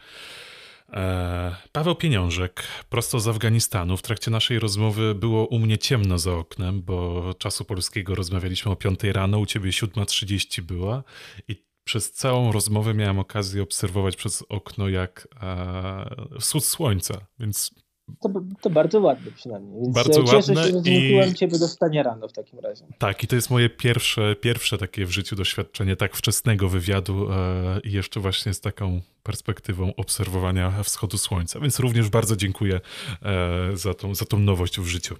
E, Paweł Pieniążek, prosto z Afganistanu. W trakcie naszej rozmowy było u mnie ciemno za oknem, bo czasu polskiego rozmawialiśmy o 5 rano, u ciebie 7.30 była i przez całą rozmowę miałem okazję obserwować przez okno jak e, wschód słońca, więc to, to, bardzo ładne przynajmniej. Więc bardzo cieszę ładne się, że zmusiłem i... ciebie do wstania rano w takim razie. Tak, i to jest moje pierwsze, pierwsze takie w życiu doświadczenie tak wczesnego wywiadu e, i jeszcze właśnie z taką perspektywą obserwowania wschodu słońca. Więc również bardzo dziękuję e, za, tą, za tą nowość w życiu.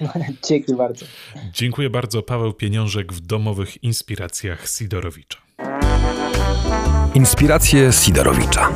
Dziękuję bardzo. Dziękuję bardzo. Paweł Pieniążek w domowych inspiracjach Sidorowicza. Inspiracje Sidorowicza.